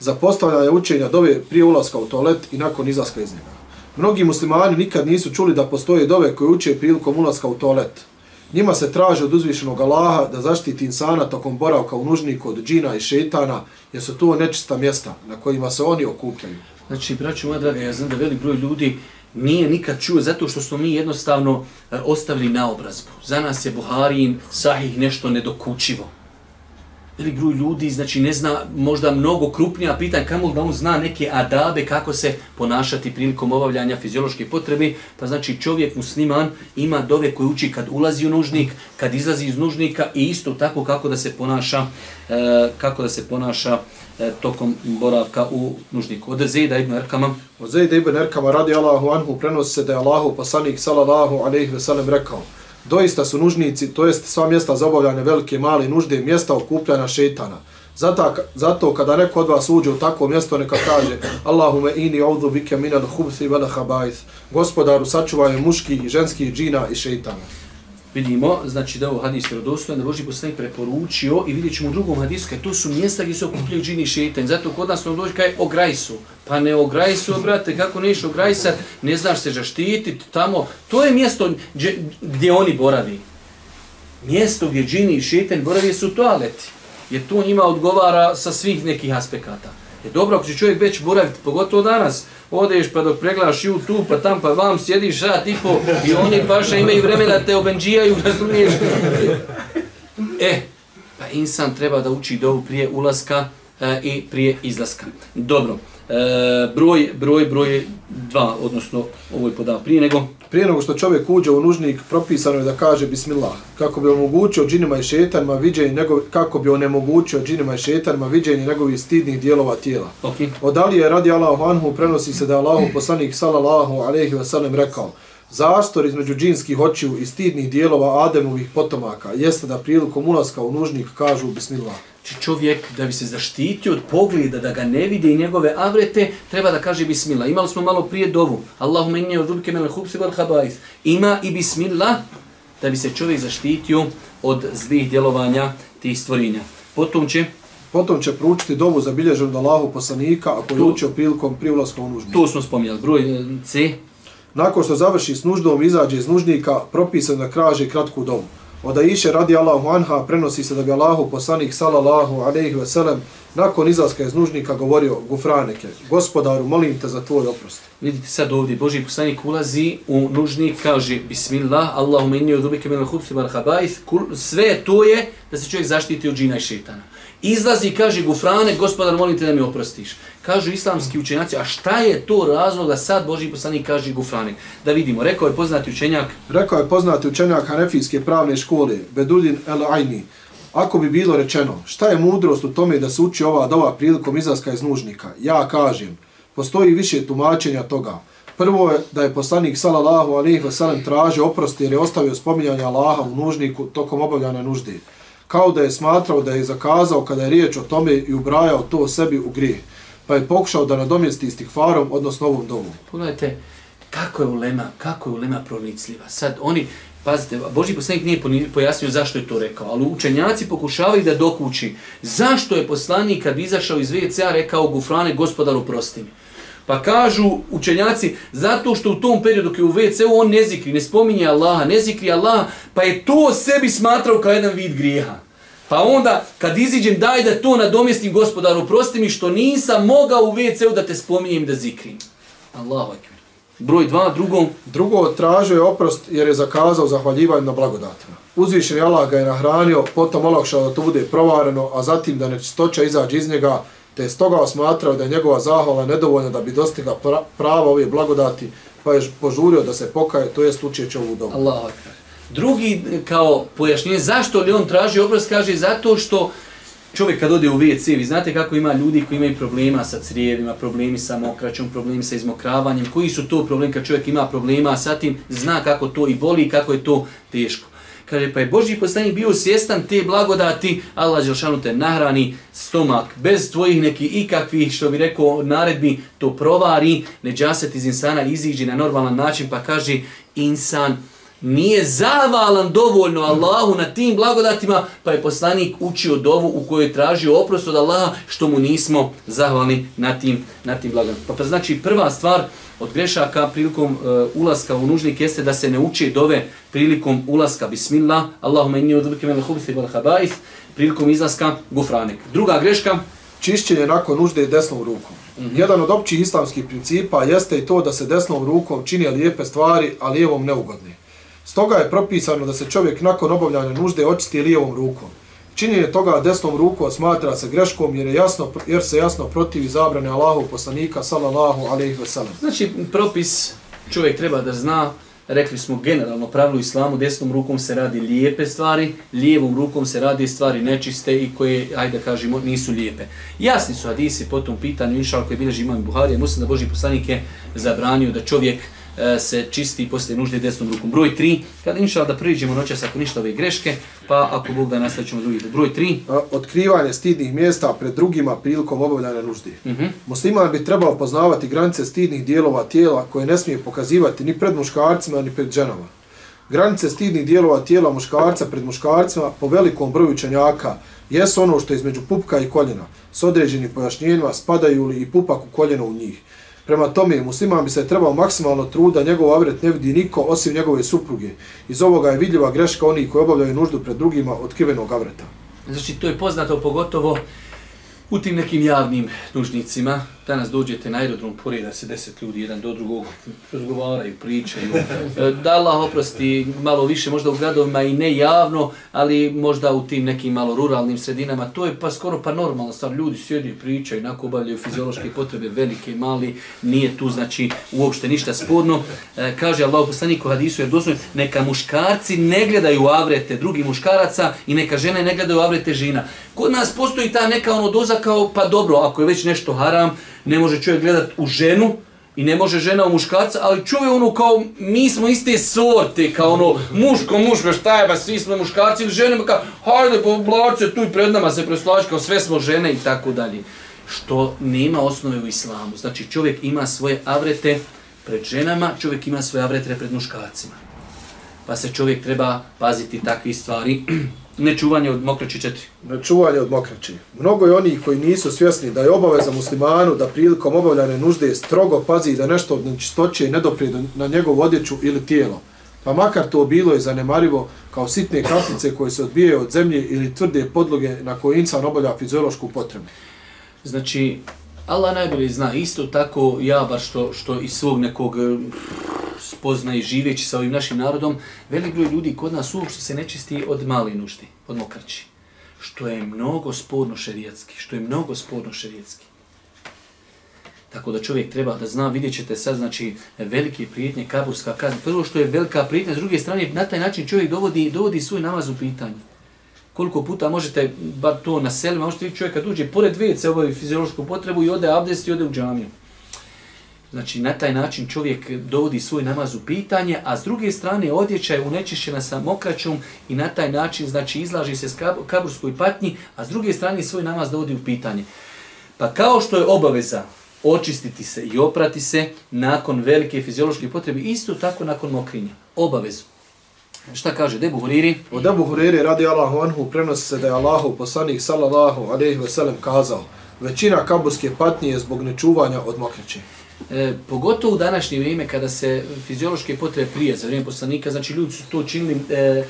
za postavljanje učenja dove prije ulaska u toalet i nakon izlaska iz njega. Mnogi muslimani nikad nisu čuli da postoje dove koje uče prilikom ulaska u toalet. Njima se traže od uzvišenog Allaha da zaštiti insana tokom boravka u nužniku od džina i šetana, jer su to nečista mjesta na kojima se oni okupljaju. Znači, braću moja draga, ja znam da velik broj ljudi nije nikad čuo zato što smo mi jednostavno e, ostavili na obrazbu. Za nas je Buharijin sahih nešto nedokučivo. Velik broj ljudi, znači ne zna možda mnogo krupnija pitanja, kamo da on zna neke adabe kako se ponašati prilikom obavljanja fiziološke potrebe, pa znači čovjek musliman ima dove koje uči kad ulazi u nužnik, kad izlazi iz nužnika i isto tako kako da se ponaša, e, kako da se ponaša e, tokom boravka u nužniku. Od Zejda ibn Erkama. Od Zejda ibn Erkama radi Allahu anhu prenosi se da je Allahu poslanik sallallahu alaihi ve sellem rekao Doista su nužnici, to jest sva mjesta za obavljanje velike male nužde, mjesta okupljanja šetana. Zato, zato kada neko od vas uđe u takvo mjesto, neka kaže Allahume ini ovdu bike minad hubsi vela habajth. Gospodaru, sačuvaj muški i ženski džina i šeitana vidimo, znači da je ovo hadis vjerodostojan, da Boži poslanik preporučio i vidjet ćemo u drugom hadisu, kaj to su mjesta gdje se okupljaju džini i šeitan. Zato kod nas smo dođe kaj ograj su. Pa ne ograj su, brate, kako neš ograj sad, ne znaš se zaštititi tamo. To je mjesto gdje, gdje oni boravi. Mjesto gdje džini i šeitan boravi su toaleti. Jer to njima odgovara sa svih nekih aspekata. E dobro ako će čovjek već boraviti, pogotovo danas, odeš pa dok pregledaš YouTube pa tam pa vam sjediš sat i po i oni baš imaju vremena da te obenđijaju, razumiješ? E, pa insan treba da uči dovu prije ulaska e, i prije izlaska. Dobro, e, broj, broj, broj dva, odnosno ovo je podao prije nego Prije nego što čovjek uđe u nužnik, propisano je da kaže bismillah, kako bi omogućio džinima i šetanima viđenje njegov, kako bi onemogućio džinima i šetanima viđenje njegovih stidnih dijelova tijela. Okay. Od Alije radi Allahu anhu prenosi se da je Allahu poslanik sallallahu alaihi wa sallam rekao Zastor između džinskih očiju i stidnih dijelova Ademovih potomaka jeste da prilikom ulaska u nužnik kažu bismillah. Či čovjek da bi se zaštitio od pogleda, da ga ne vide i njegove avrete, treba da kaže bismillah. Imali smo malo prije dovu. Allahumma inni od rubike mele hubsi val habais. Ima i bismillah da bi se čovjek zaštitio od zlih djelovanja tih stvorinja. Potom će Potom će proučiti dovu za bilježen do Allahu poslanika ako je učio prilikom privlaska u nužnik. Tu smo spomnjali. Broj C. Nakon što završi s nuždom, izađe iz nužnika, propisano da kraže kratku dovu. Od Aisha radi Allahu anha prenosi se da bi Allahu poslanik sallallahu alejhi ve sellem nakon izlaska iz nužnika govorio gufraneke, gospodaru molim te za tvoj oprost. Vidite sad ovdje, Boži poslanik ulazi u nužnik, kaže Bismillah, Allahu inni udubike minal al-khubthi wal. Sve to je da se čovjek zaštiti od džina i šetana. Izlazi i kaže Gufrane, gospodar molim te da mi oprostiš. Kažu islamski učenjaci, a šta je to razlog da sad Boži poslanik kaže Gufrane? Da vidimo, rekao je poznati učenjak. Rekao je poznati učenjak Hanefijske pravne škole, Bedudin El Aini. Ako bi bilo rečeno, šta je mudrost u tome da se uči ova dova prilikom izlaska iz nužnika? Ja kažem, postoji više tumačenja toga. Prvo je da je poslanik sallallahu alejhi ve sellem tražio oprost jer je ostavio spominjanje Allaha u nužniku tokom obavljanja nužde kao da je smatrao da je zakazao kada je riječ o tome i ubrajao to sebi u grijeh, pa je pokušao da nadomjesti istikfarom, odnosno ovom domu. Pogledajte, kako je ulema, kako je ulema pronicljiva. Sad oni, pazite, Boži poslanik nije pojasnio zašto je to rekao, ali učenjaci pokušavaju da dokući zašto je poslanik kad izašao iz VCA rekao Gufrane, gospodaru, prosti mi. Pa kažu učenjaci, zato što u tom periodu dok je u WC-u on ne zikri, ne spominje Allaha, ne zikri Allaha, pa je to sebi smatrao kao jedan vid grijeha. Pa onda, kad iziđem, daj da to nadomjestim gospodaru, prosti mi što nisam mogao u WC-u da te spominjem da zikrim. Allahu akbar. Broj dva, drugom. Drugo, tražio je oprost jer je zakazao zahvaljivanje na blagodatima. Uzvišen je Allah ga je nahranio, potom olakšao da to bude provareno, a zatim da nečistoća izađe iz njega, te je stoga osmatrao da je njegova zahvala nedovoljna da bi dostigla prava ove blagodati, pa je požurio da se pokaje, to je slučaj ovu dobu. Allah Drugi e, kao pojašnjenje, zašto li on traži obraz, kaže zato što čovjek kad ode u WC, vi znate kako ima ljudi koji imaju problema sa crijevima, problemi sa mokraćom, problemi sa izmokravanjem, koji su to problemi kad čovjek ima problema sa tim, zna kako to i boli i kako je to teško. Kaže, pa je Boži poslanik bio svjestan te blagodati, Allah Đelšanu te nahrani stomak, bez tvojih neki ikakvih, što bi rekao, naredbi, to provari, neđaset iz insana iziđi na normalan način, pa kaže, insan nije zahvalan dovoljno Allahu na tim blagodatima, pa je poslanik učio dovu u kojoj je tražio oprost od Allaha što mu nismo zahvalni na tim, na tim blagodatima. Pa, pa znači prva stvar od grešaka prilikom uh, ulaska u nužnik jeste da se ne uči dove prilikom ulaska bismillah, Allahumma inni udhubike mele hubithi wal habaith, prilikom izlaska gufranek. Druga greška, Čišćenje nakon nužde desnom rukom. Mm -hmm. Jedan od općih islamskih principa jeste i to da se desnom rukom čini lijepe stvari, a lijevom neugodne. Stoga je propisano da se čovjek nakon obavljanja nužde očisti lijevom rukom. Činjenje toga desnom rukom smatra se greškom jer, je jasno, jer se jasno protivi zabrane Allahu poslanika sallallahu alejhi ve sellem. znači propis čovjek treba da zna, rekli smo generalno pravilo islamu, desnom rukom se radi lijepe stvari, lijevom rukom se radi stvari nečiste i koje, ajde da kažemo, nisu lijepe. Jasni su hadisi po tom pitanju, inšal koji bilježi imam Buharija, muslim da Boži poslanik je zabranio da čovjek se čisti posle nužde desnom rukom. Broj 3, kada inša da priđemo noćas ako ništa ove greške, pa ako Bog da nastavit ćemo drugi. Broj 3. A, Otkrivanje stidnih mjesta pred drugima prilikom obavljanja nužde. Uh -huh. Musliman bi trebao poznavati granice stidnih dijelova tijela koje ne smije pokazivati ni pred muškarcima ni pred ženama. Granice stidnih dijelova tijela muškarca pred muškarcima po velikom broju učenjaka jesu ono što je između pupka i koljena. S određenim pojašnjenjima spadaju li i pupak u koljeno u njih. Prema tome, musliman bi se trebao maksimalno truda, njegov avret ne vidi niko osim njegove supruge. Iz ovoga je vidljiva greška onih koji obavljaju nuždu pred drugima otkrivenog avreta. Znači, to je poznato pogotovo u tim nekim javnim nužnicima. Danas dođete na aerodrom, poreda se deset ljudi, jedan do drugog, razgovaraju, pričaju. E, da Allah oprosti malo više, možda u gradovima i ne javno, ali možda u tim nekim malo ruralnim sredinama. To je pa skoro pa normalno stvar. Ljudi sjedi, i pričaju, inako obavljaju fiziološke potrebe, velike, mali, nije tu znači uopšte ništa sporno. E, kaže Allah poslanik u hadisu, jer doslovno, neka muškarci ne gledaju avrete drugih muškaraca i neka žene ne gledaju avrete žena. Kod nas postoji ta neka ono doza kao, pa dobro, ako je već nešto haram, ne može čovjek gledat u ženu, i ne može žena u muškarca, ali čuje ono kao, mi smo iste sorte, kao ono, muško, muško, šta je, ba svi smo muškarci ili žene, kao, hajde, pa povlači se tu i pred nama se preslači, kao sve smo žene i tako dalje. Što nema osnove u islamu. Znači čovjek ima svoje avrete pred ženama, čovjek ima svoje avrete pred muškarcima. Pa se čovjek treba paziti takvi stvari. Nečuvanje od mokraći četiri. Na čuvanje od mokraći. Mnogo je onih koji nisu svjesni da je obaveza muslimanu da prilikom obavljane nužde strogo pazi da nešto od nečistoće ne doprije na njegovu odjeću ili tijelo. Pa makar to bilo je zanemarivo kao sitne kapljice koje se odbijaju od zemlje ili tvrde podloge na koje insan obavlja fiziološku potrebu. Znači, Allah najbolje zna, isto tako ja bar što, što iz svog nekog spoznaj živeći sa ovim našim narodom, velik broj ljudi kod nas uopšte se nečisti od mali nuždi, od mokraći. Što je mnogo sporno šerijatski, što je mnogo sporno šerijatski. Tako da čovjek treba da zna, vidjet ćete sad, znači, velike prijetnje, kaburska kazna. Prvo što je velika prijetnja, s druge strane, na taj način čovjek dovodi, dovodi svoj namaz u pitanje. Koliko puta možete, bar to na selima, možete vidjeti čovjek duđe, pored dvije se obavi fiziološku potrebu i ode abdest i ode u džamiju. Znači, na taj način čovjek dovodi svoj namaz u pitanje, a s druge strane odjeća je unečišćena sa mokraćom i na taj način, znači, izlaži se s kaburskoj patnji, a s druge strane svoj namaz dovodi u pitanje. Pa kao što je obaveza očistiti se i oprati se nakon velike fiziološke potrebe, isto tako nakon mokrinja. Obavezu. Šta kaže Debu Huriri? Od Debu Huriri radi Allahu anhu prenosi se da je Allahu poslanik sallallahu alejhi ve sellem kazao većina kaburske patnje je zbog nečuvanja od mokraće. E, pogotovo u današnje vrijeme kada se fiziološke potrebe prije za vrijeme poslanika, znači ljudi su to činili, e,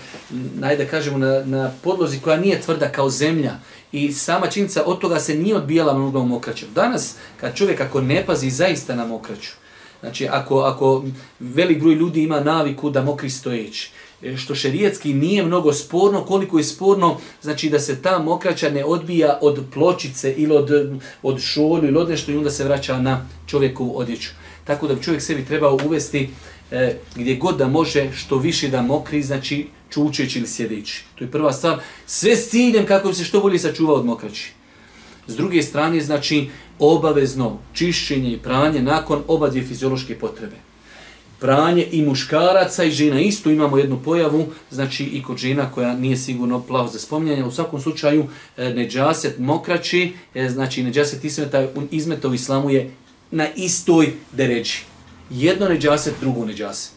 najde da kažemo, na, na podlozi koja nije tvrda kao zemlja i sama činjenica od toga se nije odbijala mnogo mokraćom. Danas, kad čovjek ako ne pazi zaista na mokraću, znači ako, ako velik broj ljudi ima naviku da mokri stojeći, E, što šerijetski nije mnogo sporno, koliko je sporno, znači da se ta mokraća ne odbija od pločice ili od, od šolju ili od nešto i onda se vraća na čovjekovu odjeću. Tako da bi čovjek sebi trebao uvesti e, gdje god da može što više da mokri, znači čučeći ili sjedeći. To je prva stvar. Sve s ciljem kako bi se što bolje sačuvao od mokraći. S druge strane, znači, obavezno čišćenje i pranje nakon oba dvije fiziološke potrebe. Pranje i muškaraca i žena isto imamo jednu pojavu, znači i kod žena koja nije sigurno plavo za spominjanje. U svakom slučaju, e, neđaset mokrači, e, znači neđaset izmeta, izmeta u islamu je na istoj deređi. Jedno neđaset, drugo neđaset.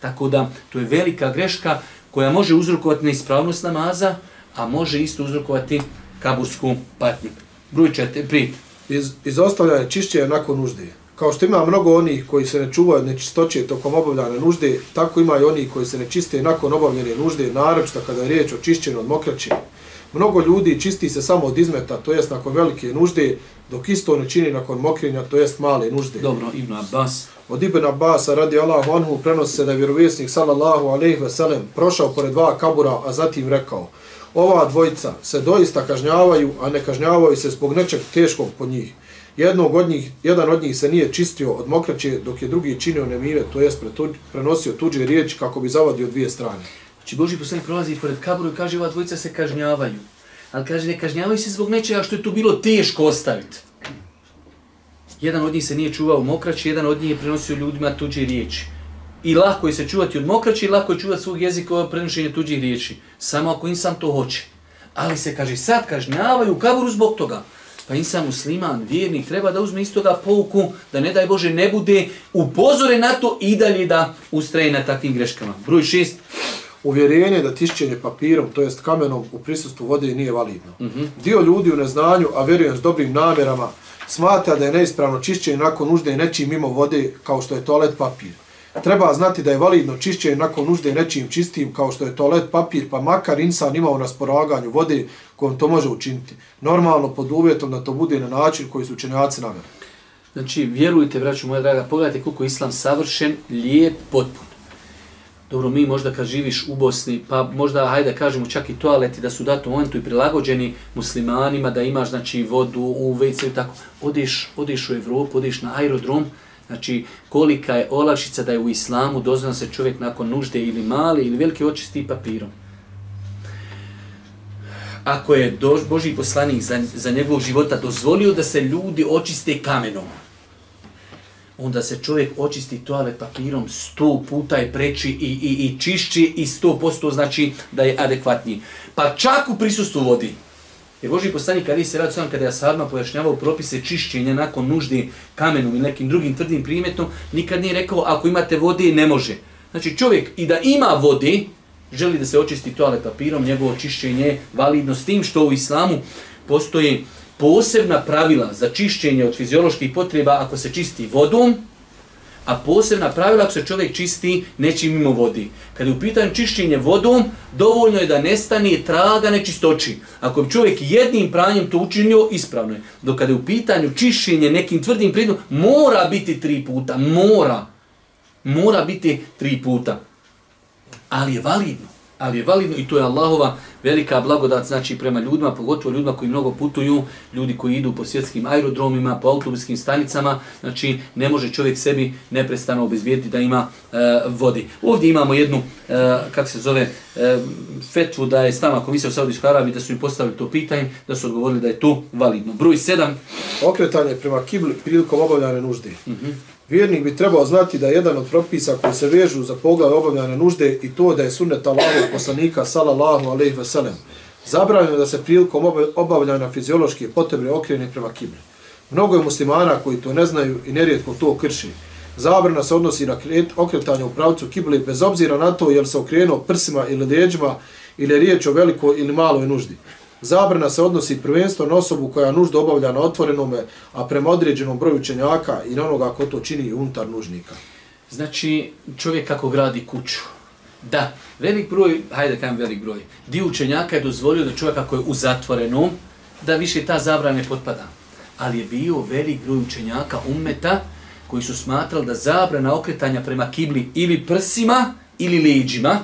Tako da, to je velika greška koja može uzrokovati neispravnost namaza, a može isto uzrokovati kabursku patnju. Broj četiri, pri. Iz, izostavljanje čišćenja nakon nužde. Kao što ima mnogo onih koji se ne čuvaju od nečistoće tokom obavljanja nužde, tako ima i oni koji se ne čiste nakon obavljene nužde, naročito kada je riječ o čišćenju od mokraće. Mnogo ljudi čisti se samo od izmeta, to jest nakon velike nužde, dok isto ne čini nakon mokrenja, to jest male nužde. Dobro, Ibn Abbas. Od Ibn Abbasa radi Allahu anhu prenosi se da je vjerovjesnik sallallahu alejhi ve sellem prošao pored dva kabura, a zatim rekao: Ova dvojica se doista kažnjavaju, a ne kažnjavaju se zbog nečeg teškog po njih. Jednog od njih, jedan od njih se nije čistio od mokraće, dok je drugi činio nemire, to jest prenosio tuđe riječi kako bi zavadio dvije strane. Znači Boži poslanik prolazi pored kaburu i kaže ova dvojica se kažnjavaju. Ali kaže ne kažnjavaju se zbog nečega što je to bilo teško ostaviti. Jedan od njih se nije čuvao mokraće, jedan od njih je prenosio ljudima tuđe riječi. I lako je se čuvati od mokraće i lako je čuvati svog jezika od prenošenja tuđih riječi. Samo ako insan to hoće. Ali se kaže sad kažnjavaju u kaburu zbog toga. Pa insan musliman, vjernik, treba da uzme istoga pouku, da ne daj Bože ne bude upozore na to i dalje da ustraje na takvim greškama. Broj šest. Uvjerenje da tišćenje papirom, to jest kamenom, u prisustvu vode nije validno. Mm -hmm. Dio ljudi u neznanju, a vjerujem s dobrim namjerama, smatra da je neispravno čišćenje nakon nužde nečim mimo vode kao što je toalet papir. Treba znati da je validno čišćenje nakon nužde nečim čistim kao što je toalet papir, pa makar insan ima u rasporaganju vode kojom to može učiniti. Normalno pod uvjetom da to bude na način koji su učenjaci namjeri. Znači, vjerujte, braću moja draga, pogledajte koliko je islam savršen, lijep, potpun. Dobro, mi možda kad živiš u Bosni, pa možda, hajde kažemo, čak i toaleti da su datom momentu i prilagođeni muslimanima, da imaš znači, vodu u WC i tako, odeš, odeš u Evropu, odeš na aerodrom, znači kolika je olakšica da je u islamu dozvan se čovjek nakon nužde ili mali ili velike očisti papirom. Ako je dož, Boži poslanik za, za njegovog života dozvolio da se ljudi očiste kamenom, onda se čovjek očisti toalet papirom sto puta je preči i, i, i čišći i sto posto znači da je adekvatniji. Pa čak u prisustvu vodi. Jer Boži poslanik Ali se radi sam kada je Asadma pojašnjavao propise čišćenja nakon nužde kamenom ili nekim drugim tvrdim primetom, nikad nije rekao ako imate vode ne može. Znači čovjek i da ima vode, želi da se očisti toalet papirom, njegovo čišćenje je validno s tim što u islamu postoji posebna pravila za čišćenje od fizioloških potreba ako se čisti vodom, a posebna pravila ako se čovjek čisti nečim mimo vodi. Kada je u pitanju čišćenje vodom, dovoljno je da nestane traga nečistoći. Ako bi čovjek jednim pranjem to učinio, ispravno je. Dok kada je u pitanju čišćenje nekim tvrdim prijedom, mora biti tri puta, mora. Mora biti tri puta. Ali je validno ali je validno i to je Allahova velika blagodat znači prema ljudima, pogotovo ljudima koji mnogo putuju, ljudi koji idu po svjetskim aerodromima, po autobuskim stanicama, znači ne može čovjek sebi neprestano obezbijediti da ima e, vodi. Ovdje imamo jednu, e, kako se zove, e, fetvu da je stama komisija u Saudijskoj Arabiji, da su im postavili to pitanje, da su odgovorili da je to validno. Broj 7. Okretanje prema kibli prilikom obavljane nužde. Mm -hmm. Vjernik bi trebao znati da je jedan od propisa koji se vežu za pogled obavljane nužde i to da je sunnet Allahov poslanika sallallahu alejhi ve sellem. Zabranjeno da se prilikom obavljanja fiziološke potrebe okrene prema kibli. Mnogo je muslimana koji to ne znaju i nerijetko to krši. Zabrana se odnosi na okretanje u pravcu kibli bez obzira na to jel se okrenuo prsima ili leđima ili je riječ o velikoj ili maloj nuždi. Zabrana se odnosi prvenstvo na osobu koja nužda obavlja na otvorenome, a prema određenom broju učenjaka i na onoga ko to čini unutar nužnika. Znači, čovjek kako gradi kuću. Da, velik broj, hajde kajem velik broj, dio učenjaka je dozvolio da čovjek ako je u zatvorenom, da više ta zabrana ne potpada. Ali je bio velik broj učenjaka ummeta koji su smatrali da zabrana okretanja prema kibli ili prsima ili leđima,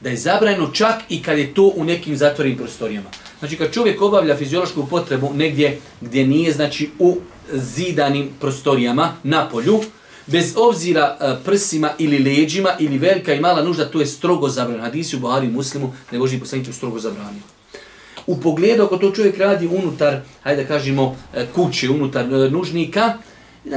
da je zabrajeno čak i kad je to u nekim zatvorenim prostorijama. Znači kad čovjek obavlja fiziološku potrebu negdje gdje nije znači u zidanim prostorijama na polju, bez obzira e, prsima ili leđima ili velika i mala nužda, to je strogo zabranjeno. Hadisi u Buhari muslimu ne Boži poslanicu strogo zabranjeno. U pogledu ako to čovjek radi unutar, hajde da kažemo, e, kuće, unutar e, nužnika,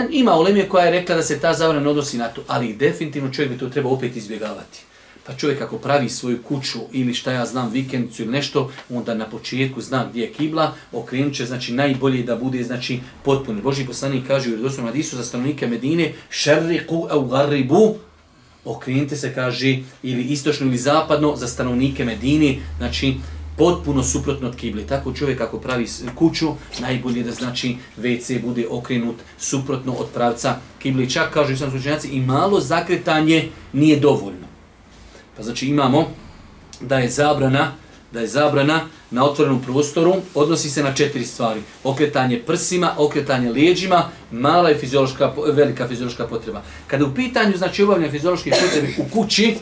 ima olemije koja je rekla da se ta zabrana odnosi na to, ali definitivno čovjek bi to treba opet izbjegavati. Pa čovjek ako pravi svoju kuću ili šta ja znam vikendicu ili nešto, onda na početku zna gdje je kibla, okrenut će, znači najbolje da bude znači potpuno. Boži poslanik kaže u redosnom Hadisu za stanovnike Medine, šerriku au garribu, okrenite se, kaže, ili istočno ili zapadno za stanovnike Medine, znači potpuno suprotno od kibli. Tako čovjek ako pravi kuću, najbolje da znači WC bude okrenut suprotno od pravca kibli. Čak, kažu sam slučenjaci, i malo zakretanje nije dovoljno. Pa znači imamo da je zabrana da je zabrana na otvorenom prostoru odnosi se na četiri stvari. Okretanje prsima, okretanje lijeđima, mala i fiziološka, velika fiziološka potreba. Kada u pitanju znači obavljanje fiziološke potrebe u kući,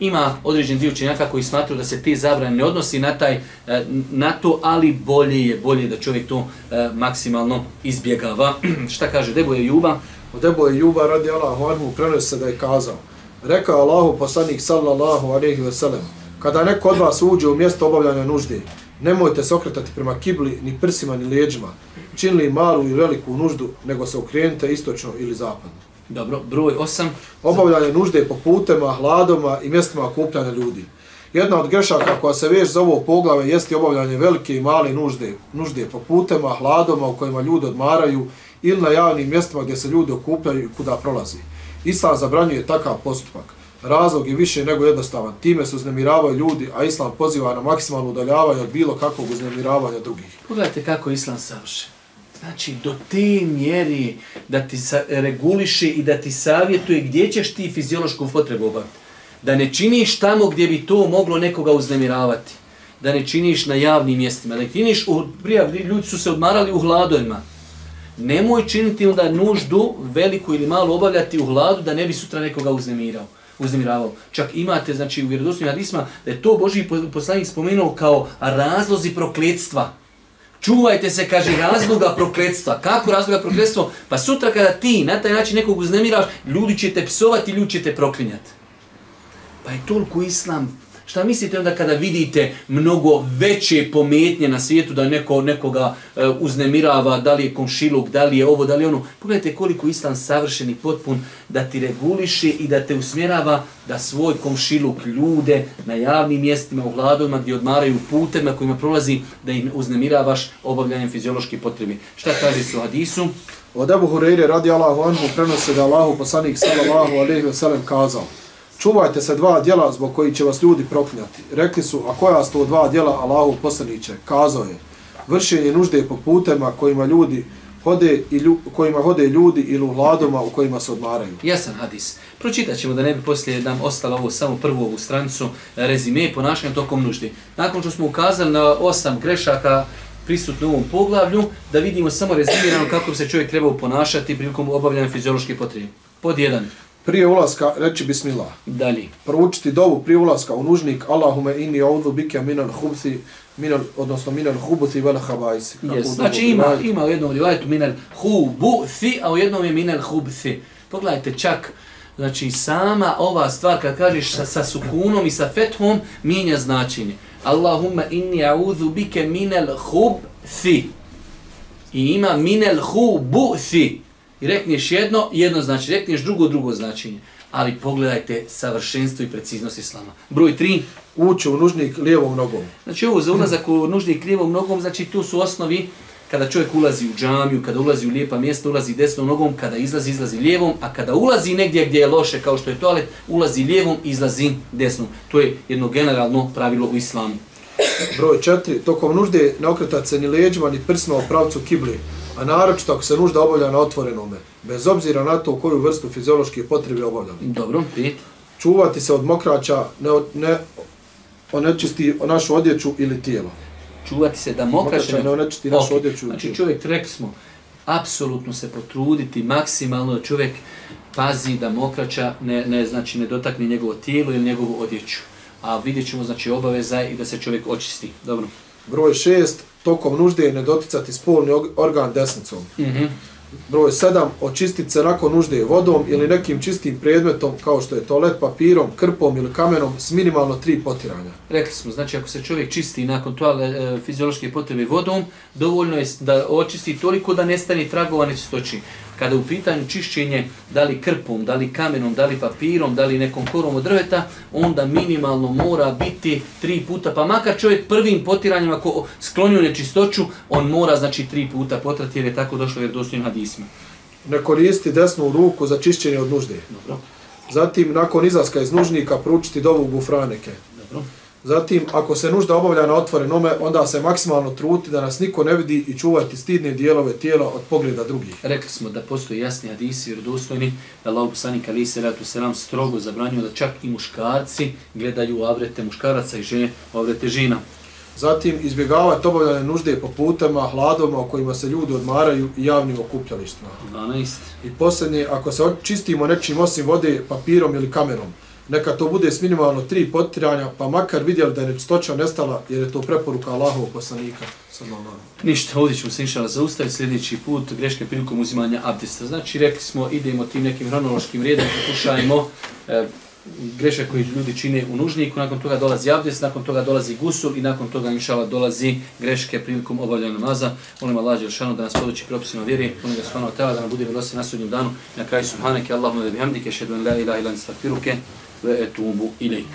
ima određen dio učenjaka koji smatruju da se te zabrane ne odnosi na, taj, e, na to, ali bolje je bolje da čovjek to e, maksimalno izbjegava. [CLEARS THROAT] Šta kaže Debo je Juba? U Debo je Juba radi Allahu anhu prenosi se da je kazao. Rekao Allahu poslanik sallallahu alejhi ve sellem: Kada neko od vas uđe u mjesto obavljanja nužde, nemojte se okretati prema kibli, ni prsima, ni lijeđima, činili malu i veliku nuždu, nego se okrenite istočno ili zapadno. Dobro, broj 8. Obavljanje nužde po putema, hladoma i mjestima okupljanja ljudi. Jedna od grešaka koja se već za ovo poglave jeste obavljanje velike i male nužde, nužde po putema, hladoma u kojima ljudi odmaraju ili na javnim mjestima gdje se ljudi okupljaju i kuda prolazi. Islam zabranjuje takav postupak. Razlog je više nego jednostavan. Time se uznemiravaju ljudi, a Islam poziva na maksimalno udaljavanje od bilo kakvog uznemiravanja drugih. Pogledajte kako Islam savršen. Znači, do te mjeri da ti reguliše i da ti savjetuje gdje ćeš ti fiziološku potrebu obaviti. Da ne činiš tamo gdje bi to moglo nekoga uznemiravati. Da ne činiš na javnim mjestima. Da ne činiš, u, prija, ljudi su se odmarali u hladojima. Nemoj činiti onda nuždu veliku ili malu obavljati u hladu da ne bi sutra nekoga uznemirao uznemiravao. Čak imate, znači, u vjerodostojnim hadisma, da je to Boži poslanik spomenuo kao razlozi prokletstva. Čuvajte se, kaže, razloga prokletstva. Kako razloga prokletstva? Pa sutra kada ti na taj način nekog uznemiraš, ljudi će te psovati, ljudi će te proklinjati. Pa je toliko islam Šta mislite onda kada vidite mnogo veće pometnje na svijetu da neko nekoga e, uznemirava, da li je komšiluk, da li je ovo, da li je ono. Pogledajte koliko islam savršen i potpun da ti reguliše i da te usmjerava da svoj komšiluk ljude na javnim mjestima, u gladovima gdje odmaraju putem kojima prolazi da im uznemiravaš obavljanjem fiziološke potrebe. Šta kaže su hadisu? Od Ebu Hureyre radi Allahu anhu prenose da Allahu poslanik sallallahu alaihi wa sallam kazao čuvajte se dva djela zbog koji će vas ljudi proklinjati. Rekli su, a koja su to dva djela Allahu poslaniće? Kazao je, vršenje nužde po putema kojima ljudi hode i lju, kojima hode ljudi ili u hladoma u kojima se odmaraju. Jasan hadis. Pročitat ćemo da ne bi poslije nam ostalo ovo samo prvu ovu stranicu eh, rezime ponašanja tokom nužde. Nakon što smo ukazali na osam grešaka prisutno u ovom poglavlju, da vidimo samo rezimirano kako se čovjek treba ponašati prilikom obavljanja fiziološke potrebe. Pod jedan prije ulaska reći bismillah. Dalje. Proučiti dovu prije ulaska u nužnik Allahume inni audhu bike minal hubthi minal, odnosno minal hubuthi vel habajsi. Yes. Znači ima, ima u jednom rivajetu minal hubuthi, a u jednom je minal hubthi. Pogledajte čak, znači sama ova stvar kad kažeš sa, sa sukunom i sa fethom mijenja značenje. Allahumma inni audhu bike minal hubthi. I ima minal hubuthi. I rekneš jedno, jedno znači, rekneš drugo, drugo značenje. Ali pogledajte savršenstvo i preciznost islama. Broj 3. Ući u nužnik lijevom nogom. Znači ovo za ulazak u nužnik lijevom nogom, znači tu su osnovi kada čovjek ulazi u džamiju, kada ulazi u lijepa mjesta, ulazi desnom nogom, kada izlazi, izlazi lijevom, a kada ulazi negdje gdje je loše, kao što je toalet, ulazi lijevom, izlazi desnom. To je jedno generalno pravilo u islamu. Broj 4. Tokom nužde ne okretati se ni leđima, ni prsima u pravcu kibli a naročito ako se nužda obavlja na otvorenome, bez obzira na to koju vrstu fiziološke potrebe obavlja. Dobro, pet. Čuvati se od mokraća, ne, ne onečisti našu odjeću ili tijelo. Čuvati se da mokraća, mokraća ne onečisti našu okay. odjeću Znači tijelo. čovjek, rekli smo, apsolutno se potruditi maksimalno da čovjek pazi da mokraća ne, ne, znači, ne dotakne njegovo tijelo ili njegovu odjeću. A vidjet ćemo, znači, obaveza i da se čovjek očisti. Dobro. Broj šest, tokom nužde ne doticati spolni organ desnicom. Mm -hmm. Broj 7. Očistiti se nakon nužde vodom ili nekim čistim predmetom kao što je toalet papirom, krpom ili kamenom s minimalno tri potiranja. Rekli smo, znači ako se čovjek čisti nakon toale e, fiziološke potrebe vodom, dovoljno je da očisti toliko da nestane tragova nečistoći kada u pitanju čišćenje da li krpom, da li kamenom, da li papirom, da li nekom korom od drveta, onda minimalno mora biti tri puta, pa makar čovjek prvim potiranjem ako sklonju nečistoću, on mora znači tri puta potrati jer je tako došlo jer dostojno hadisma. Ne koristi desnu ruku za čišćenje od nužde. Dobro. Zatim, nakon izlaska iz nužnika, proučiti dovu gufraneke. Dobro. Zatim, ako se nužda obavlja na otvorenome, onda se maksimalno truti da nas niko ne vidi i čuvati stidne dijelove tijela od pogleda drugih. Rekli smo da postoji jasni hadisi vjerodostojni da Allah poslanik ali se ratu selam strogo zabranjuje da čak i muškarci gledaju avrete muškaraca i žene avrete žena. Zatim, izbjegavati obavljane nužde po putama, hladovima u kojima se ljudi odmaraju i javnim okupljalištima. 12. I posljednje, ako se čistimo nečim osim vode, papirom ili kamerom, neka to bude s minimalno tri potiranja, pa makar vidjeli da je nečistoća nestala, jer je to preporuka Allahov poslanika. sallallahu Ništa, ovdje ćemo se inšala zaustaviti sljedeći put greške prilikom uzimanja abdesta. Znači, rekli smo, idemo tim nekim hronološkim redom, pokušajmo e, grešak koji ljudi čine u nužniku, nakon toga dolazi abdest, nakon toga dolazi gusul i nakon toga inšala dolazi greške prilikom obavljanja namaza. Molim Allah Đelšanu da nas podući propisima vjeri, molim ga svano tela da nam bude milosti na sudnjem danu. Na kraju Subhaneke, Allahumma da bihamdike, šedun la ilaha ilan stafiruke, ve etubu ilaik.